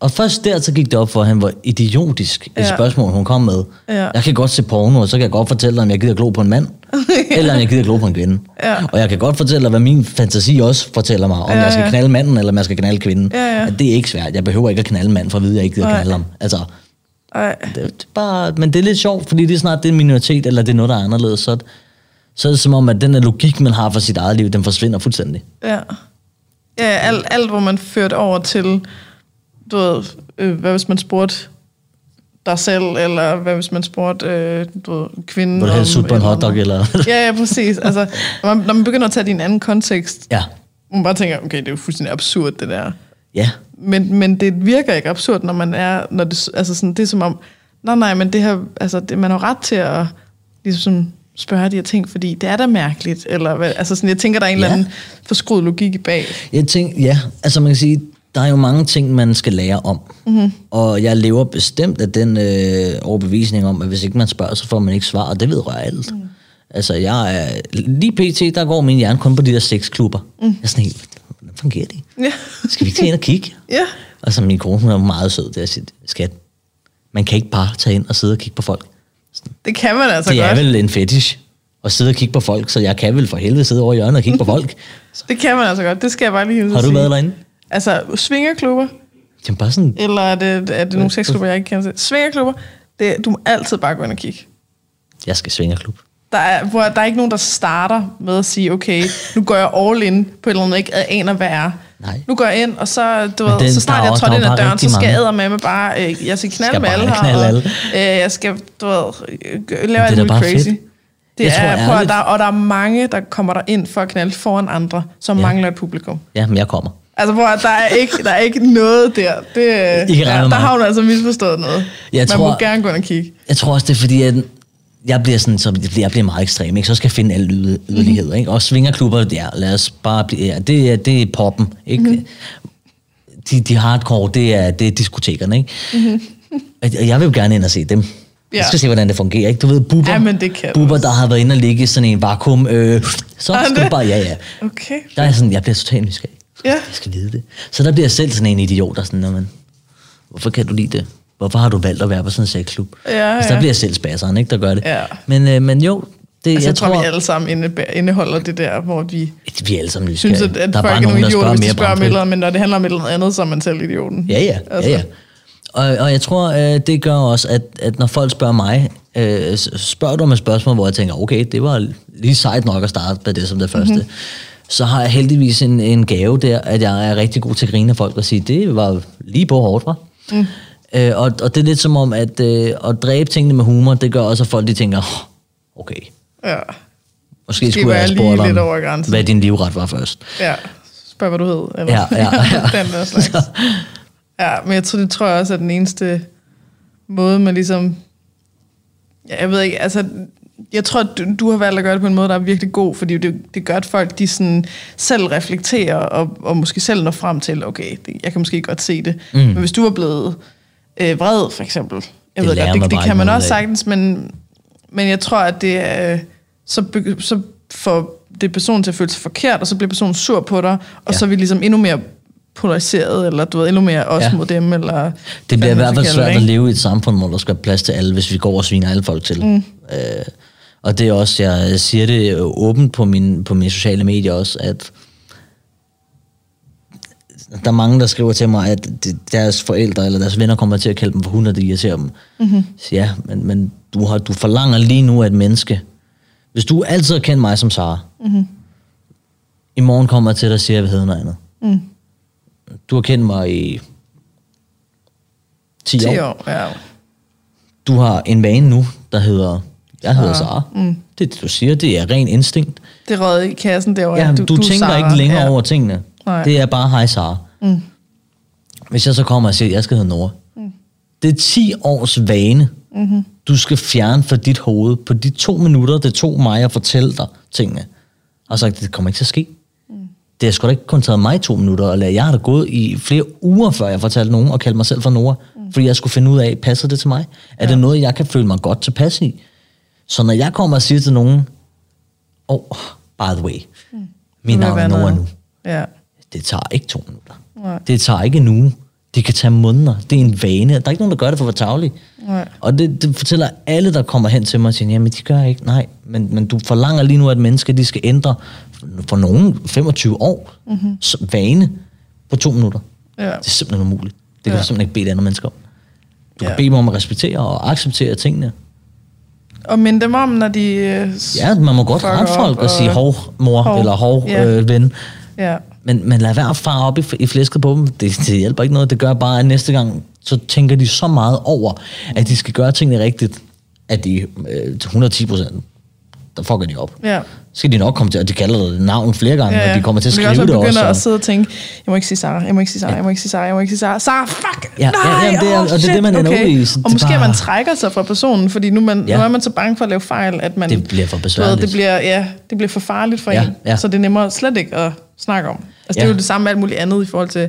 Og, sådan, først der, så gik det op for, at han var idiotisk, et Ja. spørgsmål, hun kom med. Ja. Jeg kan godt se porno, og så kan jeg godt fortælle dig, om jeg gider glo på en mand, eller om jeg gider glo på en kvinde. Ja. Og jeg kan godt fortælle dig, hvad min fantasi også fortæller mig, om Ja, jeg skal ja. knalde manden, eller om jeg skal knalde kvinden. Ja, ja. At det er ikke svært. Jeg behøver ikke at knalde en mand, for at vide, at jeg ikke gider Nej. knalde ham. Altså, det, det er bare, men det er lidt sjovt, fordi det er snart det er en minoritet, eller det er noget, der er anderledes. Så, så er det som om, at den der logik, man har for sit eget liv, den forsvinder fuldstændig. Ja. Ja, alt, alt hvor man førte over til, du ved, øh, hvad hvis man spurgte dig selv, eller hvad hvis man spurgte, øh, du ved, kvinden... Vil du helst sutte på en hotdog, eller? Ja, ja, præcis. Altså, når man, når man begynder at tage det i en anden kontekst, ja, man bare tænker, okay, det er jo fuldstændig absurd, det der. ja, Men, men det virker ikke absurd, når man er, når det, altså sådan, det er som om, nej, nej, men det her, altså, det, man har ret til at ligesom spørge de her ting, fordi det er da mærkeligt, eller hvad, altså sådan, jeg tænker, der er en Ja. eller anden forskruet logik i bag. Jeg tænker, ja, altså man kan sige, der er jo mange ting, man skal lære om. Mm-hmm. Og jeg lever bestemt af den øh, overbevisning om, at hvis ikke man spørger, så får man ikke svar, og det vedrører alt. Mm. Altså jeg er, lige pt, der går min hjerne kun på de der sexklubber. Mm. Jeg er sådan helt, hvordan fungerer det? Ja. Skal vi ikke tage ind og kigge? Ja. Og så min kone, hun er meget sød, der siger, skat, man kan ikke bare tage ind og sidde og kigge på folk. Det kan man altså det er godt. vel en fetish at sidde og kigge på folk, så jeg kan vel for helvede sidde over hjørnet og kigge på folk. Det kan man altså godt. Det skal jeg bare lige Har du sige. været derinde? Altså, svingerklubber, Jamen bare sådan, eller er det, er det nogle sexklubber, jeg ikke kender til? Svingerklubber, det, du må altid bare gå ind og kigge. jeg skal svinge klub. Der er, hvor der er ikke nogen, der starter med at sige, okay, nu går jeg all in på et eller andet, ikke aner, hvad er. Nej. Nu går jeg ind, og så, du ved, den- så snart jeg trådte ind ad døren, så skal jeg med med bare, øh, jeg skal knalde Skal med alle her, knalde og, alle. øh, jeg skal, du ved, øh, lave alt muligt crazy. fedt. Det Jeg tror er, prøv, at ærligt- der, og der er mange, der kommer der ind for at knalde foran andre, som Ja. mangler et publikum. Ja, men jeg kommer. Altså, hvor der er ikke, der er ikke noget der. Det, I kan regne der, har hun altså misforstået noget. Jeg Man tror- må gerne gå ind og kigge. Jeg tror også, det er fordi, at jeg bliver, sådan, så jeg bliver meget ekstrem, ikke? så skal jeg finde alle yder, yderligheder. Ikke? Og svingerklubber, ja, lad os bare blive, ja, det, er, det er poppen. Ikke? Mm-hmm. De, de hardcore, det er, det er diskotekerne. Ikke? Mm-hmm. Og jeg vil jo gerne ind og se dem. Ja. Ja. Jeg skal se, hvordan det fungerer. Ikke? Du ved, buber, Ja, men det kan buber også. der har været inde og ligge i sådan en vakuum. Øh, så skal du bare, ja, ja. Okay. Der er sådan, jeg bliver totalt nysgerrig. Ja. Jeg skal vide det. Så der bliver jeg selv sådan en idiot, der sådan, "Nå, men, hvorfor kan du lide det? Hvorfor har du valgt at være på sådan en sexklub? Ja, altså, der bliver jeg selv spasseren, ikke, der gør det. Ja. Men, øh, men jo, det, Altså, jeg, tror, vi alle sammen inde- indeholder det der, hvor vi vi alle sammen nysgerrige. synes, at, at der er folk bare nogen, der idioter, spørger hvis de spørger om et bramfrit. eller andet, men når det handler om et eller andet, så er man selv idioten. Ja, ja, Altså. ja, ja. Og, og jeg tror, øh, det gør også, at, at når folk spørger mig, øh, spørger du om et spørgsmål, hvor jeg tænker, okay, det var lige sejt nok at starte med det som det første, mm-hmm. Så har jeg heldigvis en, en gave der, at jeg er rigtig god til at grine af folk og sige, det var lige på hårdt, var. Mm. Øh, og, og det er lidt som om, at øh, at dræbe tingene med humor, det gør også, at folk de tænker, "Åh, okay, Ja. måske Måske skulle jeg have spurgt lidt over grænsen. hvad din livret var først. Ja. Spørg, hvad du hed. Eller? Ja, ja, ja. den der slags. Ja, men jeg tror, det tror jeg også er den eneste måde, man ligesom... Ja, jeg ved ikke, altså... Jeg tror, du, du har valgt at gøre det på en måde, der er virkelig god, fordi det, det gør, at folk de sådan selv reflekterer og, og måske selv når frem til, okay, det, jeg kan måske godt se det. Mm. Men hvis du var blevet øh, vred, for eksempel, jeg Det ved godt, det, det kan ikke man også af. sagtens, men, men jeg tror, at det er, så, begy- så får det personen til at føle sig forkert, og så bliver personen sur på dig, og Ja. så er vi ligesom endnu mere polariseret, eller du ved, endnu mere os Ja. mod dem, eller... Det bliver i hvert fald svært det, at ikke? leve i et samfund, hvor der skal være plads til alle, hvis vi går og sviner alle folk til. Mm. Øh, og det er også, jeg siger det åbent på, min, på mine sociale medier også, at der er mange, der skriver til mig, at de- deres forældre eller deres venner kommer til at kalde dem for hunde, det irriterer dem. Mm-hmm. Så ja, men, men du, har, du forlanger lige nu af et menneske. Hvis du altid har kendt mig som Sara, mm-hmm. i morgen kommer jeg til dig og siger, at jeg vil hedde noget andet. Mm. Du har kendt mig i 10, 10 år. år, ja. Du har en vane nu, der hedder, jeg hedder Sara. Sara. Mm. Det er det, du siger, det er ren instinkt. Det rød i kassen derovre. Ja, du, du, du tænker Sara. ikke længere ja. over tingene. Nej. Det er bare, hej Sara. Mm. Hvis jeg så kommer og siger, at jeg skal hedde Nora. Mm. Det er 10 års vane, mm-hmm. du skal fjerne fra dit hoved. På de to minutter, det tog mig at fortælle dig tingene. Og sagt, det kommer ikke til at ske. Mm. Det har sgu da ikke kun taget mig to minutter at lære. Jeg har da gået i flere uger, før jeg fortalte nogen og kaldte mig selv for Nora. Mm. Fordi jeg skulle finde ud af, passer det til mig? Er ja. det noget, jeg kan føle mig godt tilpas i? Så når jeg kommer og siger til nogen, oh, by the way, mm. vil navn er Nora nu. Ja. Det tager ikke to minutter. Nej. Det tager ikke en uge. Det kan tage måneder. Det er en vane. Der er ikke nogen, der gør det for at være tavlig. Nej. Og det, det fortæller alle, der kommer hen til mig og siger, jamen de gør ikke. Nej, men, men du forlanger lige nu, at mennesker de skal ændre for nogen 25 år mm-hmm. vane på to minutter. Ja. Det er simpelthen umuligt. Det kan Ja. du simpelthen ikke bede andre mennesker om. Du Ja. kan bede dem om at respektere og acceptere tingene. Og minde dem om, når de... øh, Ja, man må godt rette folk op og sige, hov mor, Hov. eller hov Ja. øh, ven. Ja. Men, men lad være at fare op i, i flæsket på dem. Det, det hjælper ikke noget. Det gør bare, at næste gang, så tænker de så meget over, at de skal gøre tingene rigtigt, at de øh, til 110 procent, der fucker de op. Ja. Så skal de nok komme til, at de kalder det navn flere gange, Ja, og de kommer til at Men skrive det også også. begynder og- at sidde og tænke, jeg må ikke sige Sara, jeg må ikke sige Sara, jeg må ikke sige Sara, jeg må ikke sige Sara. Sara, fuck! Ja, ja, nej, jamen, det er- åh, og det er det, man ender ud i, Og måske bare- man trækker sig fra personen, fordi nu, man, Ja. nu er man så bange for at lave fejl, at man... Det bliver for du ved, besværligt. det bliver, ja, det bliver for farligt for Ja, en, ja. så det er nemmere slet ikke at snakke om. Altså, det er Ja. jo det samme med alt muligt andet i forhold til,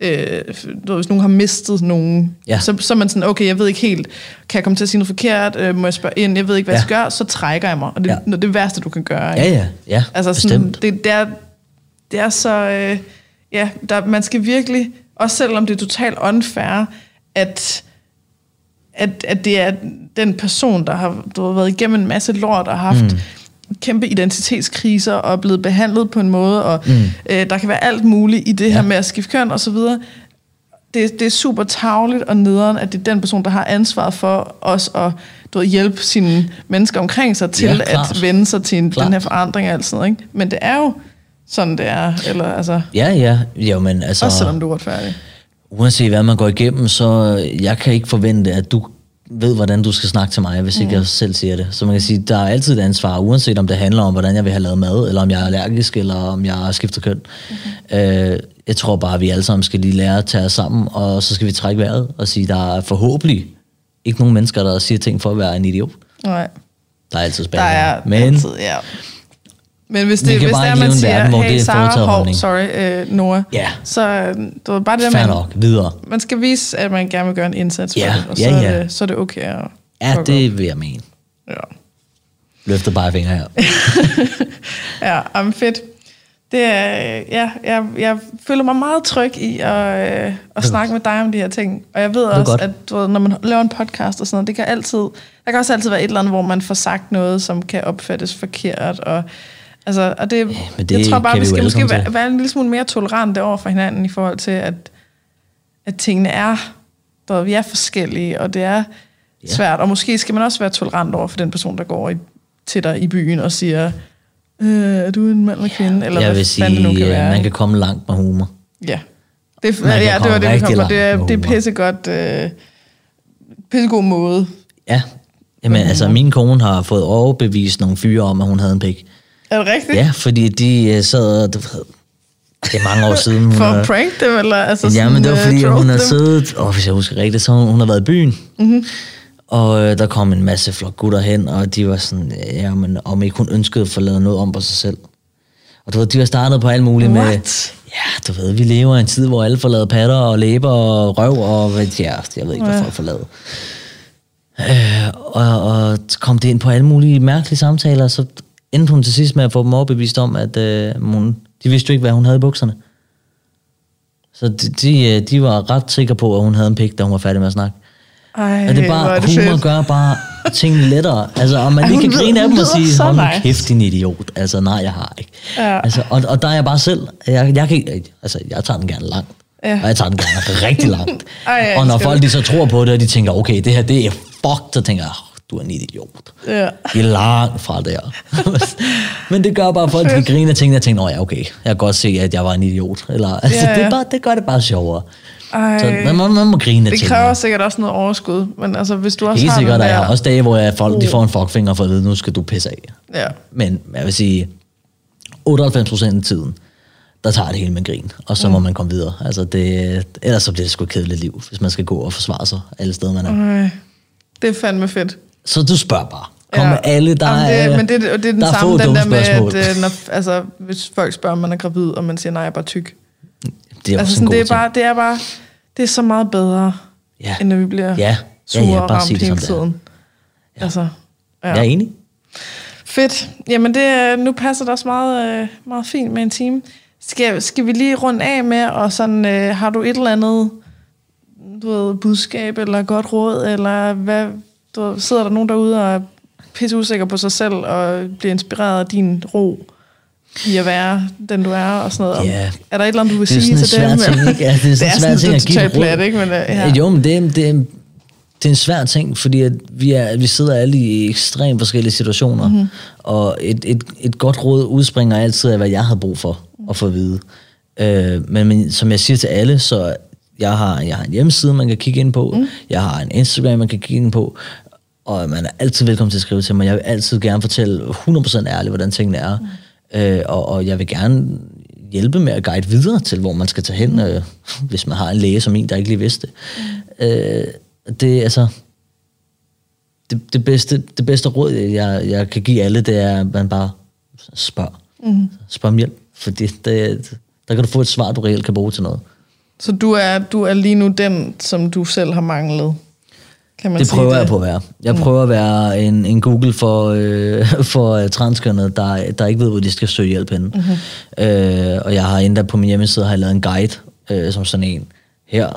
øh, du ved, hvis nogen har mistet nogen, Ja. så, så er man sådan, okay, jeg ved ikke helt, kan jeg komme til at sige noget forkert, øh, må jeg spørge ind, jeg ved ikke, hvad jeg Ja. skal gøre, så trækker jeg mig, og det, Ja. det er det værste, du kan gøre. Ja, ja, ja, Altså sådan, bestemt. det, det, er, det er så... Øh, ja, der, man skal virkelig, også selvom det er totalt unfair, at, at, at det er den person, der har du har været igennem en masse lort og haft mm. Kæmpe identitetskriser og er blevet behandlet på en måde, og mm. øh, der kan være alt muligt i det ja. her med at skifte køn og så videre. Det, det er super tavligt og nederen, at det er den person, der har ansvaret for os at du ved, hjælpe sine mennesker omkring sig til Ja, ja, klart. at vende sig til en, Klart. den her forandring og alt sådan noget, ikke? Men det er jo sådan, det er. Eller, altså, Ja, ja, jo, men altså... også selvom du er uretfærdig. uanset hvad man går igennem, så jeg kan ikke forvente, at du ved, hvordan du skal snakke til mig, hvis ikke jeg selv siger det. Så man kan sige, der er altid et ansvar, uanset om det handler om, hvordan jeg vil have lavet mad, eller om jeg er allergisk, eller om jeg har skiftet køn. Mm-hmm. Øh, jeg tror bare, at vi alle sammen skal lige lære at tage os sammen, og så skal vi trække vejret og sige, der er forhåbentlig ikke nogen mennesker, der siger ting for at være en idiot. Nej, Der er altid der spændende. er Men altid, ja. Men hvis Vi det, hvis det er, man siger, verden, det hey Sarah, hov, holdning." sorry, øh, Nora, Ja. så øh, du ved, bare det, fair man, nok, videre. man skal vise, at man gerne vil gøre en indsats for Ja, det, og ja, så, ja. Er det, så er det okay at Ja, det vil jeg mene. op. Ja. Løfter bare fingre her. Ja, om fedt. Det er, ja, jeg, jeg føler mig meget tryg i at, øh, at snakke med dig om de her ting. Og jeg ved også, godt. at du ved, når man laver en podcast og sådan noget, det kan altid, der kan også altid være et eller andet, hvor man får sagt noget, som kan opfattes forkert. Og, altså, og det, men det jeg tror bare, vi skal måske være, være en lille smule mere tolerante over for hinanden i forhold til, at, at tingene er ved, vi er forskellige, og det er Ja. svært. Og måske skal man også være tolerant over for den person, der går i, til dig i byen og siger, øh, er du en mand eller kvinde? Eller jeg hvad vil det nu sige, kan øh, være. man kan komme langt med humor. Ja. Det, Man ja, det var det, vi kom på. Det er, det er pissegodt. Øh, pissegod måde. Ja. Jamen, altså, min kone har fået overbevist nogle fyre om, at hun havde en pik. Er det rigtigt? Ja, fordi de øh, sad, du ved, det er mange år siden. For at prank dem, eller? Altså Ja, men det var fordi, øh, hun har siddet, og hvis jeg husker rigtigt, så hun, hun har været i byen. Mm-hmm. Og øh, der kom en masse flok gutter hen, og de var sådan, ja, men om ikke hun ønskede at få lavet noget om på sig selv. Og du ved, de var startet på alt muligt med, What? ja, du ved, vi lever i en tid, hvor alle får lavet patter og læber og røv og ja, jeg ved ikke, hvad Ja. folk får lavet. Øh, og, og kom det ind på alle mulige mærkelige samtaler, og så endte hun til sidst med at få dem overbevist om, at øh, hun, de vidste jo ikke, hvad hun havde i bukserne. Så de, de, øh, de var ret sikre på, at hun havde en pik, da hun var færdig med at snakke. Ej, Og det er bare, er det humor fedt. gør bare tingene lettere. Altså, om man Ej, lige kan grine af dem og sige, hold nu nice." kæft, din idiot. Altså, nej, jeg har ikke. Ja. Altså, og, og der er jeg bare selv. Jeg, jeg, kan, altså, jeg tager den gerne langt. Ja. Og jeg tager den gerne rigtig langt. Ej, og når folk de så tror på det, og de tænker, okay, det her det er fucked, så tænker jeg, "Åh, du er en idiot. Ja. Vi er langt fra der. Men det gør bare, at folk de griner tingene, og tænker, nå ja, okay, jeg kan godt se, at jeg var en idiot. Eller, altså, Ja, ja. det, er bare, det gør det bare sjovere. Ej. Så man, må- man må grine af Det tingene. kræver sikkert også noget overskud, men altså, hvis du også Helt har sikkert, der er også dage, hvor jeg, folk de får en fuckfinger for at vide, nu skal du pisse af. Ja. Men jeg vil sige, 98 af tiden, der tager det hele med grin, og så mm. må man komme videre. Altså det, ellers så bliver det sgu et kedeligt liv, hvis man skal gå og forsvare sig alle steder, man er. Ej, det er fandme fedt. Så du spørger bare. Kom ja. med alle, der Jamen, det, er, Men det, det er den der er samme, den der med, spørgsmål. at øh, når, altså, hvis folk spørger, om man er gravid, og man siger, nej, jeg er bare tyk. det er Altså, sådan, det, er ting. bare, det er bare, det er så meget bedre, Ja. end når vi bliver Ja. Ja, sure ja, og bare ramt hele tiden. Ja. Altså, ja. Jeg er enig. Fedt. Jamen, det, nu passer det også meget, øh, meget fint med en time. Skal, skal vi lige runde af med, og sådan, øh, har du et eller andet du ved, budskab, eller godt råd, eller hvad, ved, sidder der nogen derude og er pisse usikker på sig selv, og bliver inspireret af din ro i at være den, du er, og sådan noget. Ja. Er der et eller andet, du vil Det er sige til dem? ting, ikke? Ja, det er sådan en svær ting at give plat, ikke? Men, øh, ja. Jo, men det, er- det, er- det er en svær ting, fordi at vi, er, vi sidder alle i ekstremt forskellige situationer, mm-hmm. og et, et, et godt råd udspringer altid af, hvad jeg havde brug for at få at vide. Øh, men, men som jeg siger til alle, så jeg har, jeg har en hjemmeside, man kan kigge ind på, mm. jeg har en Instagram, man kan kigge ind på, og man er altid velkommen til at skrive til mig. Jeg vil altid gerne fortælle 100% ærligt, hvordan tingene er, mm. øh, og, og jeg vil gerne hjælpe med at guide videre til, hvor man skal tage hen, øh, hvis man har en læge som en, der ikke lige vidste det. Mm. Øh, det er altså... Det, det, bedste, det bedste råd, jeg, jeg kan give alle, det er, at man bare spørger. Mm. Spørg om hjælp, fordi det, der kan du få et svar, du reelt kan bruge til noget. Så du er, du er lige nu den, som du selv har manglet? Kan man Det prøver jeg på at være. Jeg prøver at være en, en Google for, øh, for øh, transkønnede, der, der ikke ved, hvor de skal søge hjælp henne. Mm-hmm. Øh, og jeg har endda på min hjemmeside har jeg lavet en guide, øh, som sådan en. Her,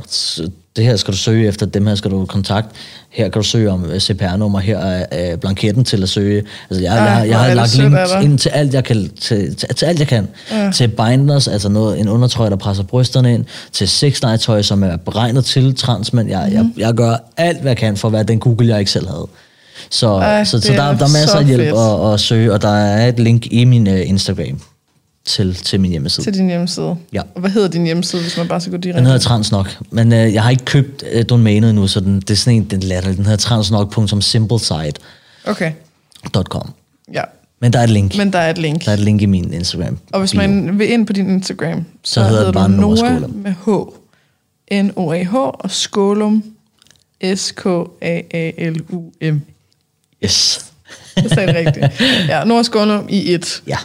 det her skal du søge efter, dem her skal du kontakte. Her kan du søge om øh, CPR-nummer, her er øh, blanketten til at søge. Altså jeg, Ej, jeg, jeg, er har lagt link ind til alt, jeg kan, til, til, til alt, jeg kan. Ja. Til binders, altså noget, en undertrøje, der presser brysterne ind. Til sexlegetøj, som er beregnet til transmænd. Jeg, mm-hmm. Mhm. jeg, jeg gør alt, hvad jeg kan for at være den Google, jeg ikke selv havde. Så, Ej, så, så der, er der er masser af hjælp at, at søge, og der er et link i min uh, Instagram til, til min hjemmeside. Til din hjemmeside? Ja. Og hvad hedder din hjemmeside, hvis man bare skal gå direkte? Den hedder Transnok, men øh, jeg har ikke købt øh, domænet endnu, så den, det er sådan en, den latter. Den hedder transnok.simplesite.com. Okay, ja. Men der er et link. Men der er et link. Der er et link i min Instagram. Og hvis bio. man vil ind på din Instagram, så, Så hedder hedder den bare Nora Skålum. med H. N-O-A-H og Skålum. S-K-A-A-L-U-M. Yes. Det sagde det rigtigt. Ja, Nora Skålum i et. Ja.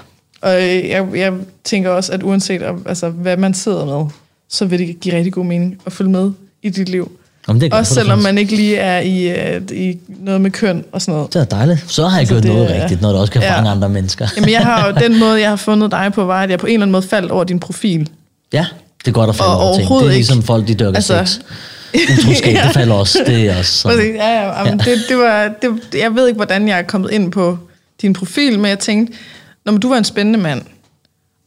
Og øh, jeg, jeg tænker også, at uanset altså, hvad man sidder med, så vil det give rigtig god mening at følge med i dit liv. Jamen, det er godt, Også selvom man ikke lige er i, øh, i noget med køn og sådan noget. Det er dejligt. Så har jeg Altså, gjort det noget er- rigtigt, når det også kan Ja. fange andre mennesker. Jamen, jeg har jo, den måde, jeg har fundet dig på, var, at jeg på en eller anden måde faldt over din profil. Ja, det er godt at falde Og over ting. Det er ligesom ikke. folk, de dyrker Altså- sex. Utroskab, det falder også. Det er også sådan. Præcis, ja, ja, ja. Det, det var, det, jeg ved ikke, hvordan jeg er kommet ind på din profil, men jeg tænkte, når du var en spændende mand,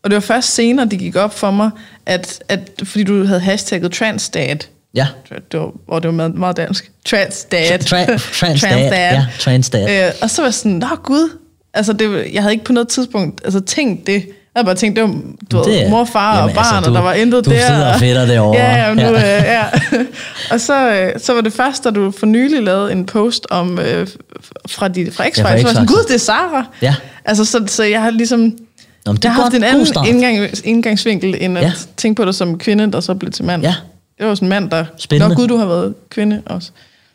og det var først senere, det gik op for mig, at, at fordi du havde hashtagget transdad Ja. Det var, hvor det var meget, meget dansk. Transdad. Tra- Transdad. Ja, Transdad. Øh, og så var jeg sådan, nå gud. Altså, det, jeg havde ikke på noget tidspunkt altså, tænkt det. Jeg bare tænkt, det var du Det ved, mor, far Jamen, og barn, altså, og der du- var intet du der. sidder og fedter derovre. Ja, ja, nu, Ja. Øh, ja. og så, øh, så var det først, da du for nylig lavede en post om øh, fra, de, fra X-Factor, Ja, fra så sådan, X-Factor. gud, det er Sara. Ja. Altså, så, så jeg har ligesom... Nå, det jeg har haft en anden start. indgang, indgangsvinkel, end at Ja. tænke på dig som kvinde, der så blev til mand. Ja. Det var sådan en mand, der... Spændende. Nå gud, du har været kvinde også.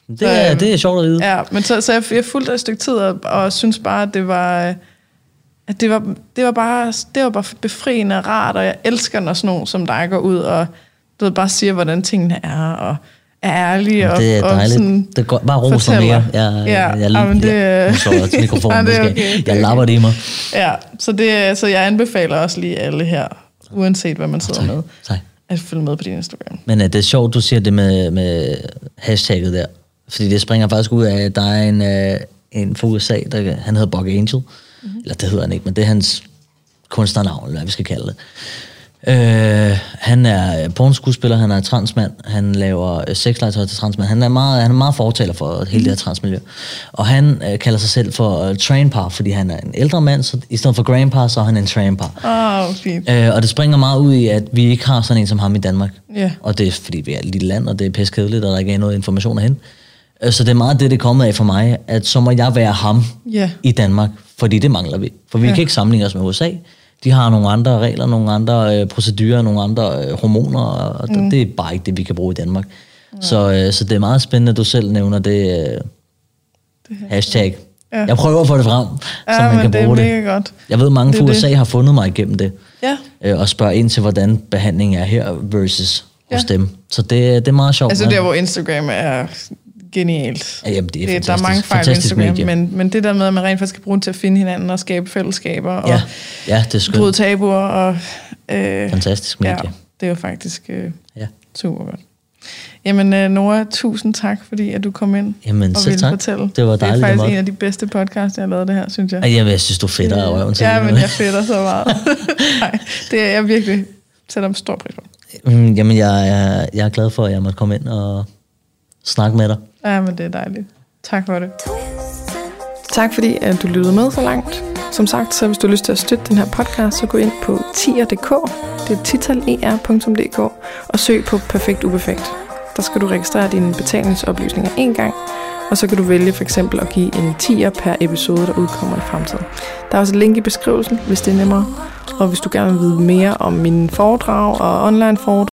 Det er, øhm, det er sjovt at vide. Ja, men så, så jeg, jeg fulgte et stykke tid, og, og synes bare, at det var... øh, At det var, det var bare det var bare befriende og rart, og jeg elsker, når sådan nogen som dig går ud og du ved, bare siger, hvordan tingene er, og er ærlige. Og, Det er og sådan det går, bare ros mig fortæller. mere. Jeg, Ja, jeg, jeg, jamen, det- jeg, nu slår jeg til mikrofonen. Det er okay, det er jeg lapper det i mig. Ja, så, det, så jeg anbefaler også lige alle her, uanset hvad man sidder med, Tak. at følge med på din Instagram. Men uh, det er sjovt, du siger det med, med hashtagget der. Fordi det springer faktisk ud af, at der er en, uh, en fra USA, der, han hedder Buck Angel. Mm-hmm. Eller det hedder han ikke, men det er hans kunstnernavn, eller hvad vi skal kalde det. Øh, han er pornoskuespiller, han er transmand, han laver øh, sexlegetøj til transmand. Han er meget, han er meget fortaler for hele det her transmiljø. Og han øh, kalder sig selv for uh, trainpar, fordi han er en ældre mand, så i stedet for grandpa, så er han en trainpar. Åh, oh, fint. Øh, og det springer meget ud i, at vi ikke har sådan en som ham i Danmark. Ja. Og det er, fordi vi er et lille land, og det er piskedeligt, og der ikke er noget information hen. Øh, Så det er meget det, det er kommet af for mig, at så må jeg være ham Ja. i Danmark, fordi det mangler vi. For vi Ja. kan ikke sammenligne os med USA. De har nogle andre regler, nogle andre øh, procedurer, nogle andre øh, hormoner, og mm. det er bare ikke det, vi kan bruge i Danmark. Så, øh, så det er meget spændende, at du selv nævner det, øh, hashtag. Ja. Jeg prøver at få det frem, Ja, så man kan det er bruge det. godt. Jeg ved, mange Det fra USA det. har fundet mig igennem det Ja. øh, og spørger ind til, hvordan behandlingen er her versus hos Ja. dem. Så det, det er meget sjovt. Altså der, hvor Instagram er genialt. Ja, jamen, det er Der er mange fejl Instagram, medie. men, men det der med, at man rent faktisk kan bruge til at finde hinanden og skabe fællesskaber og Ja, ja det er bryde tabuer. Og, øh, Fantastisk ja, medie. det er jo faktisk øh, Ja. super godt. Jamen, øh, Nora, tusind tak, fordi at du kom ind Jamen, og ville tak. fortælle. Det var dejligt, Det er det faktisk en af de bedste podcasts, jeg har lavet det her, synes jeg. Ej, jeg, jeg synes, du fedter af røven til Ja, det. men jeg fedter så meget. Nej, det er jeg virkelig sætter om stor pris på. Mm, Jamen, jeg, er, jeg er glad for, at jeg måtte komme ind og snakke med dig. Ja, men det er dejligt. Tak for det. Tak fordi at du lyttede med så langt. Som sagt, så hvis du har lyst til at støtte den her podcast, så gå ind på tier.dk, det er titaler.dk, og søg på Perfekt Uperfekt. Der skal du registrere dine betalingsoplysninger en gang, og så kan du vælge for eksempel at give en tier per episode, der udkommer i fremtiden. Der er også et link i beskrivelsen, hvis det er nemmere. Og hvis du gerne vil vide mere om mine foredrag og online foredrag,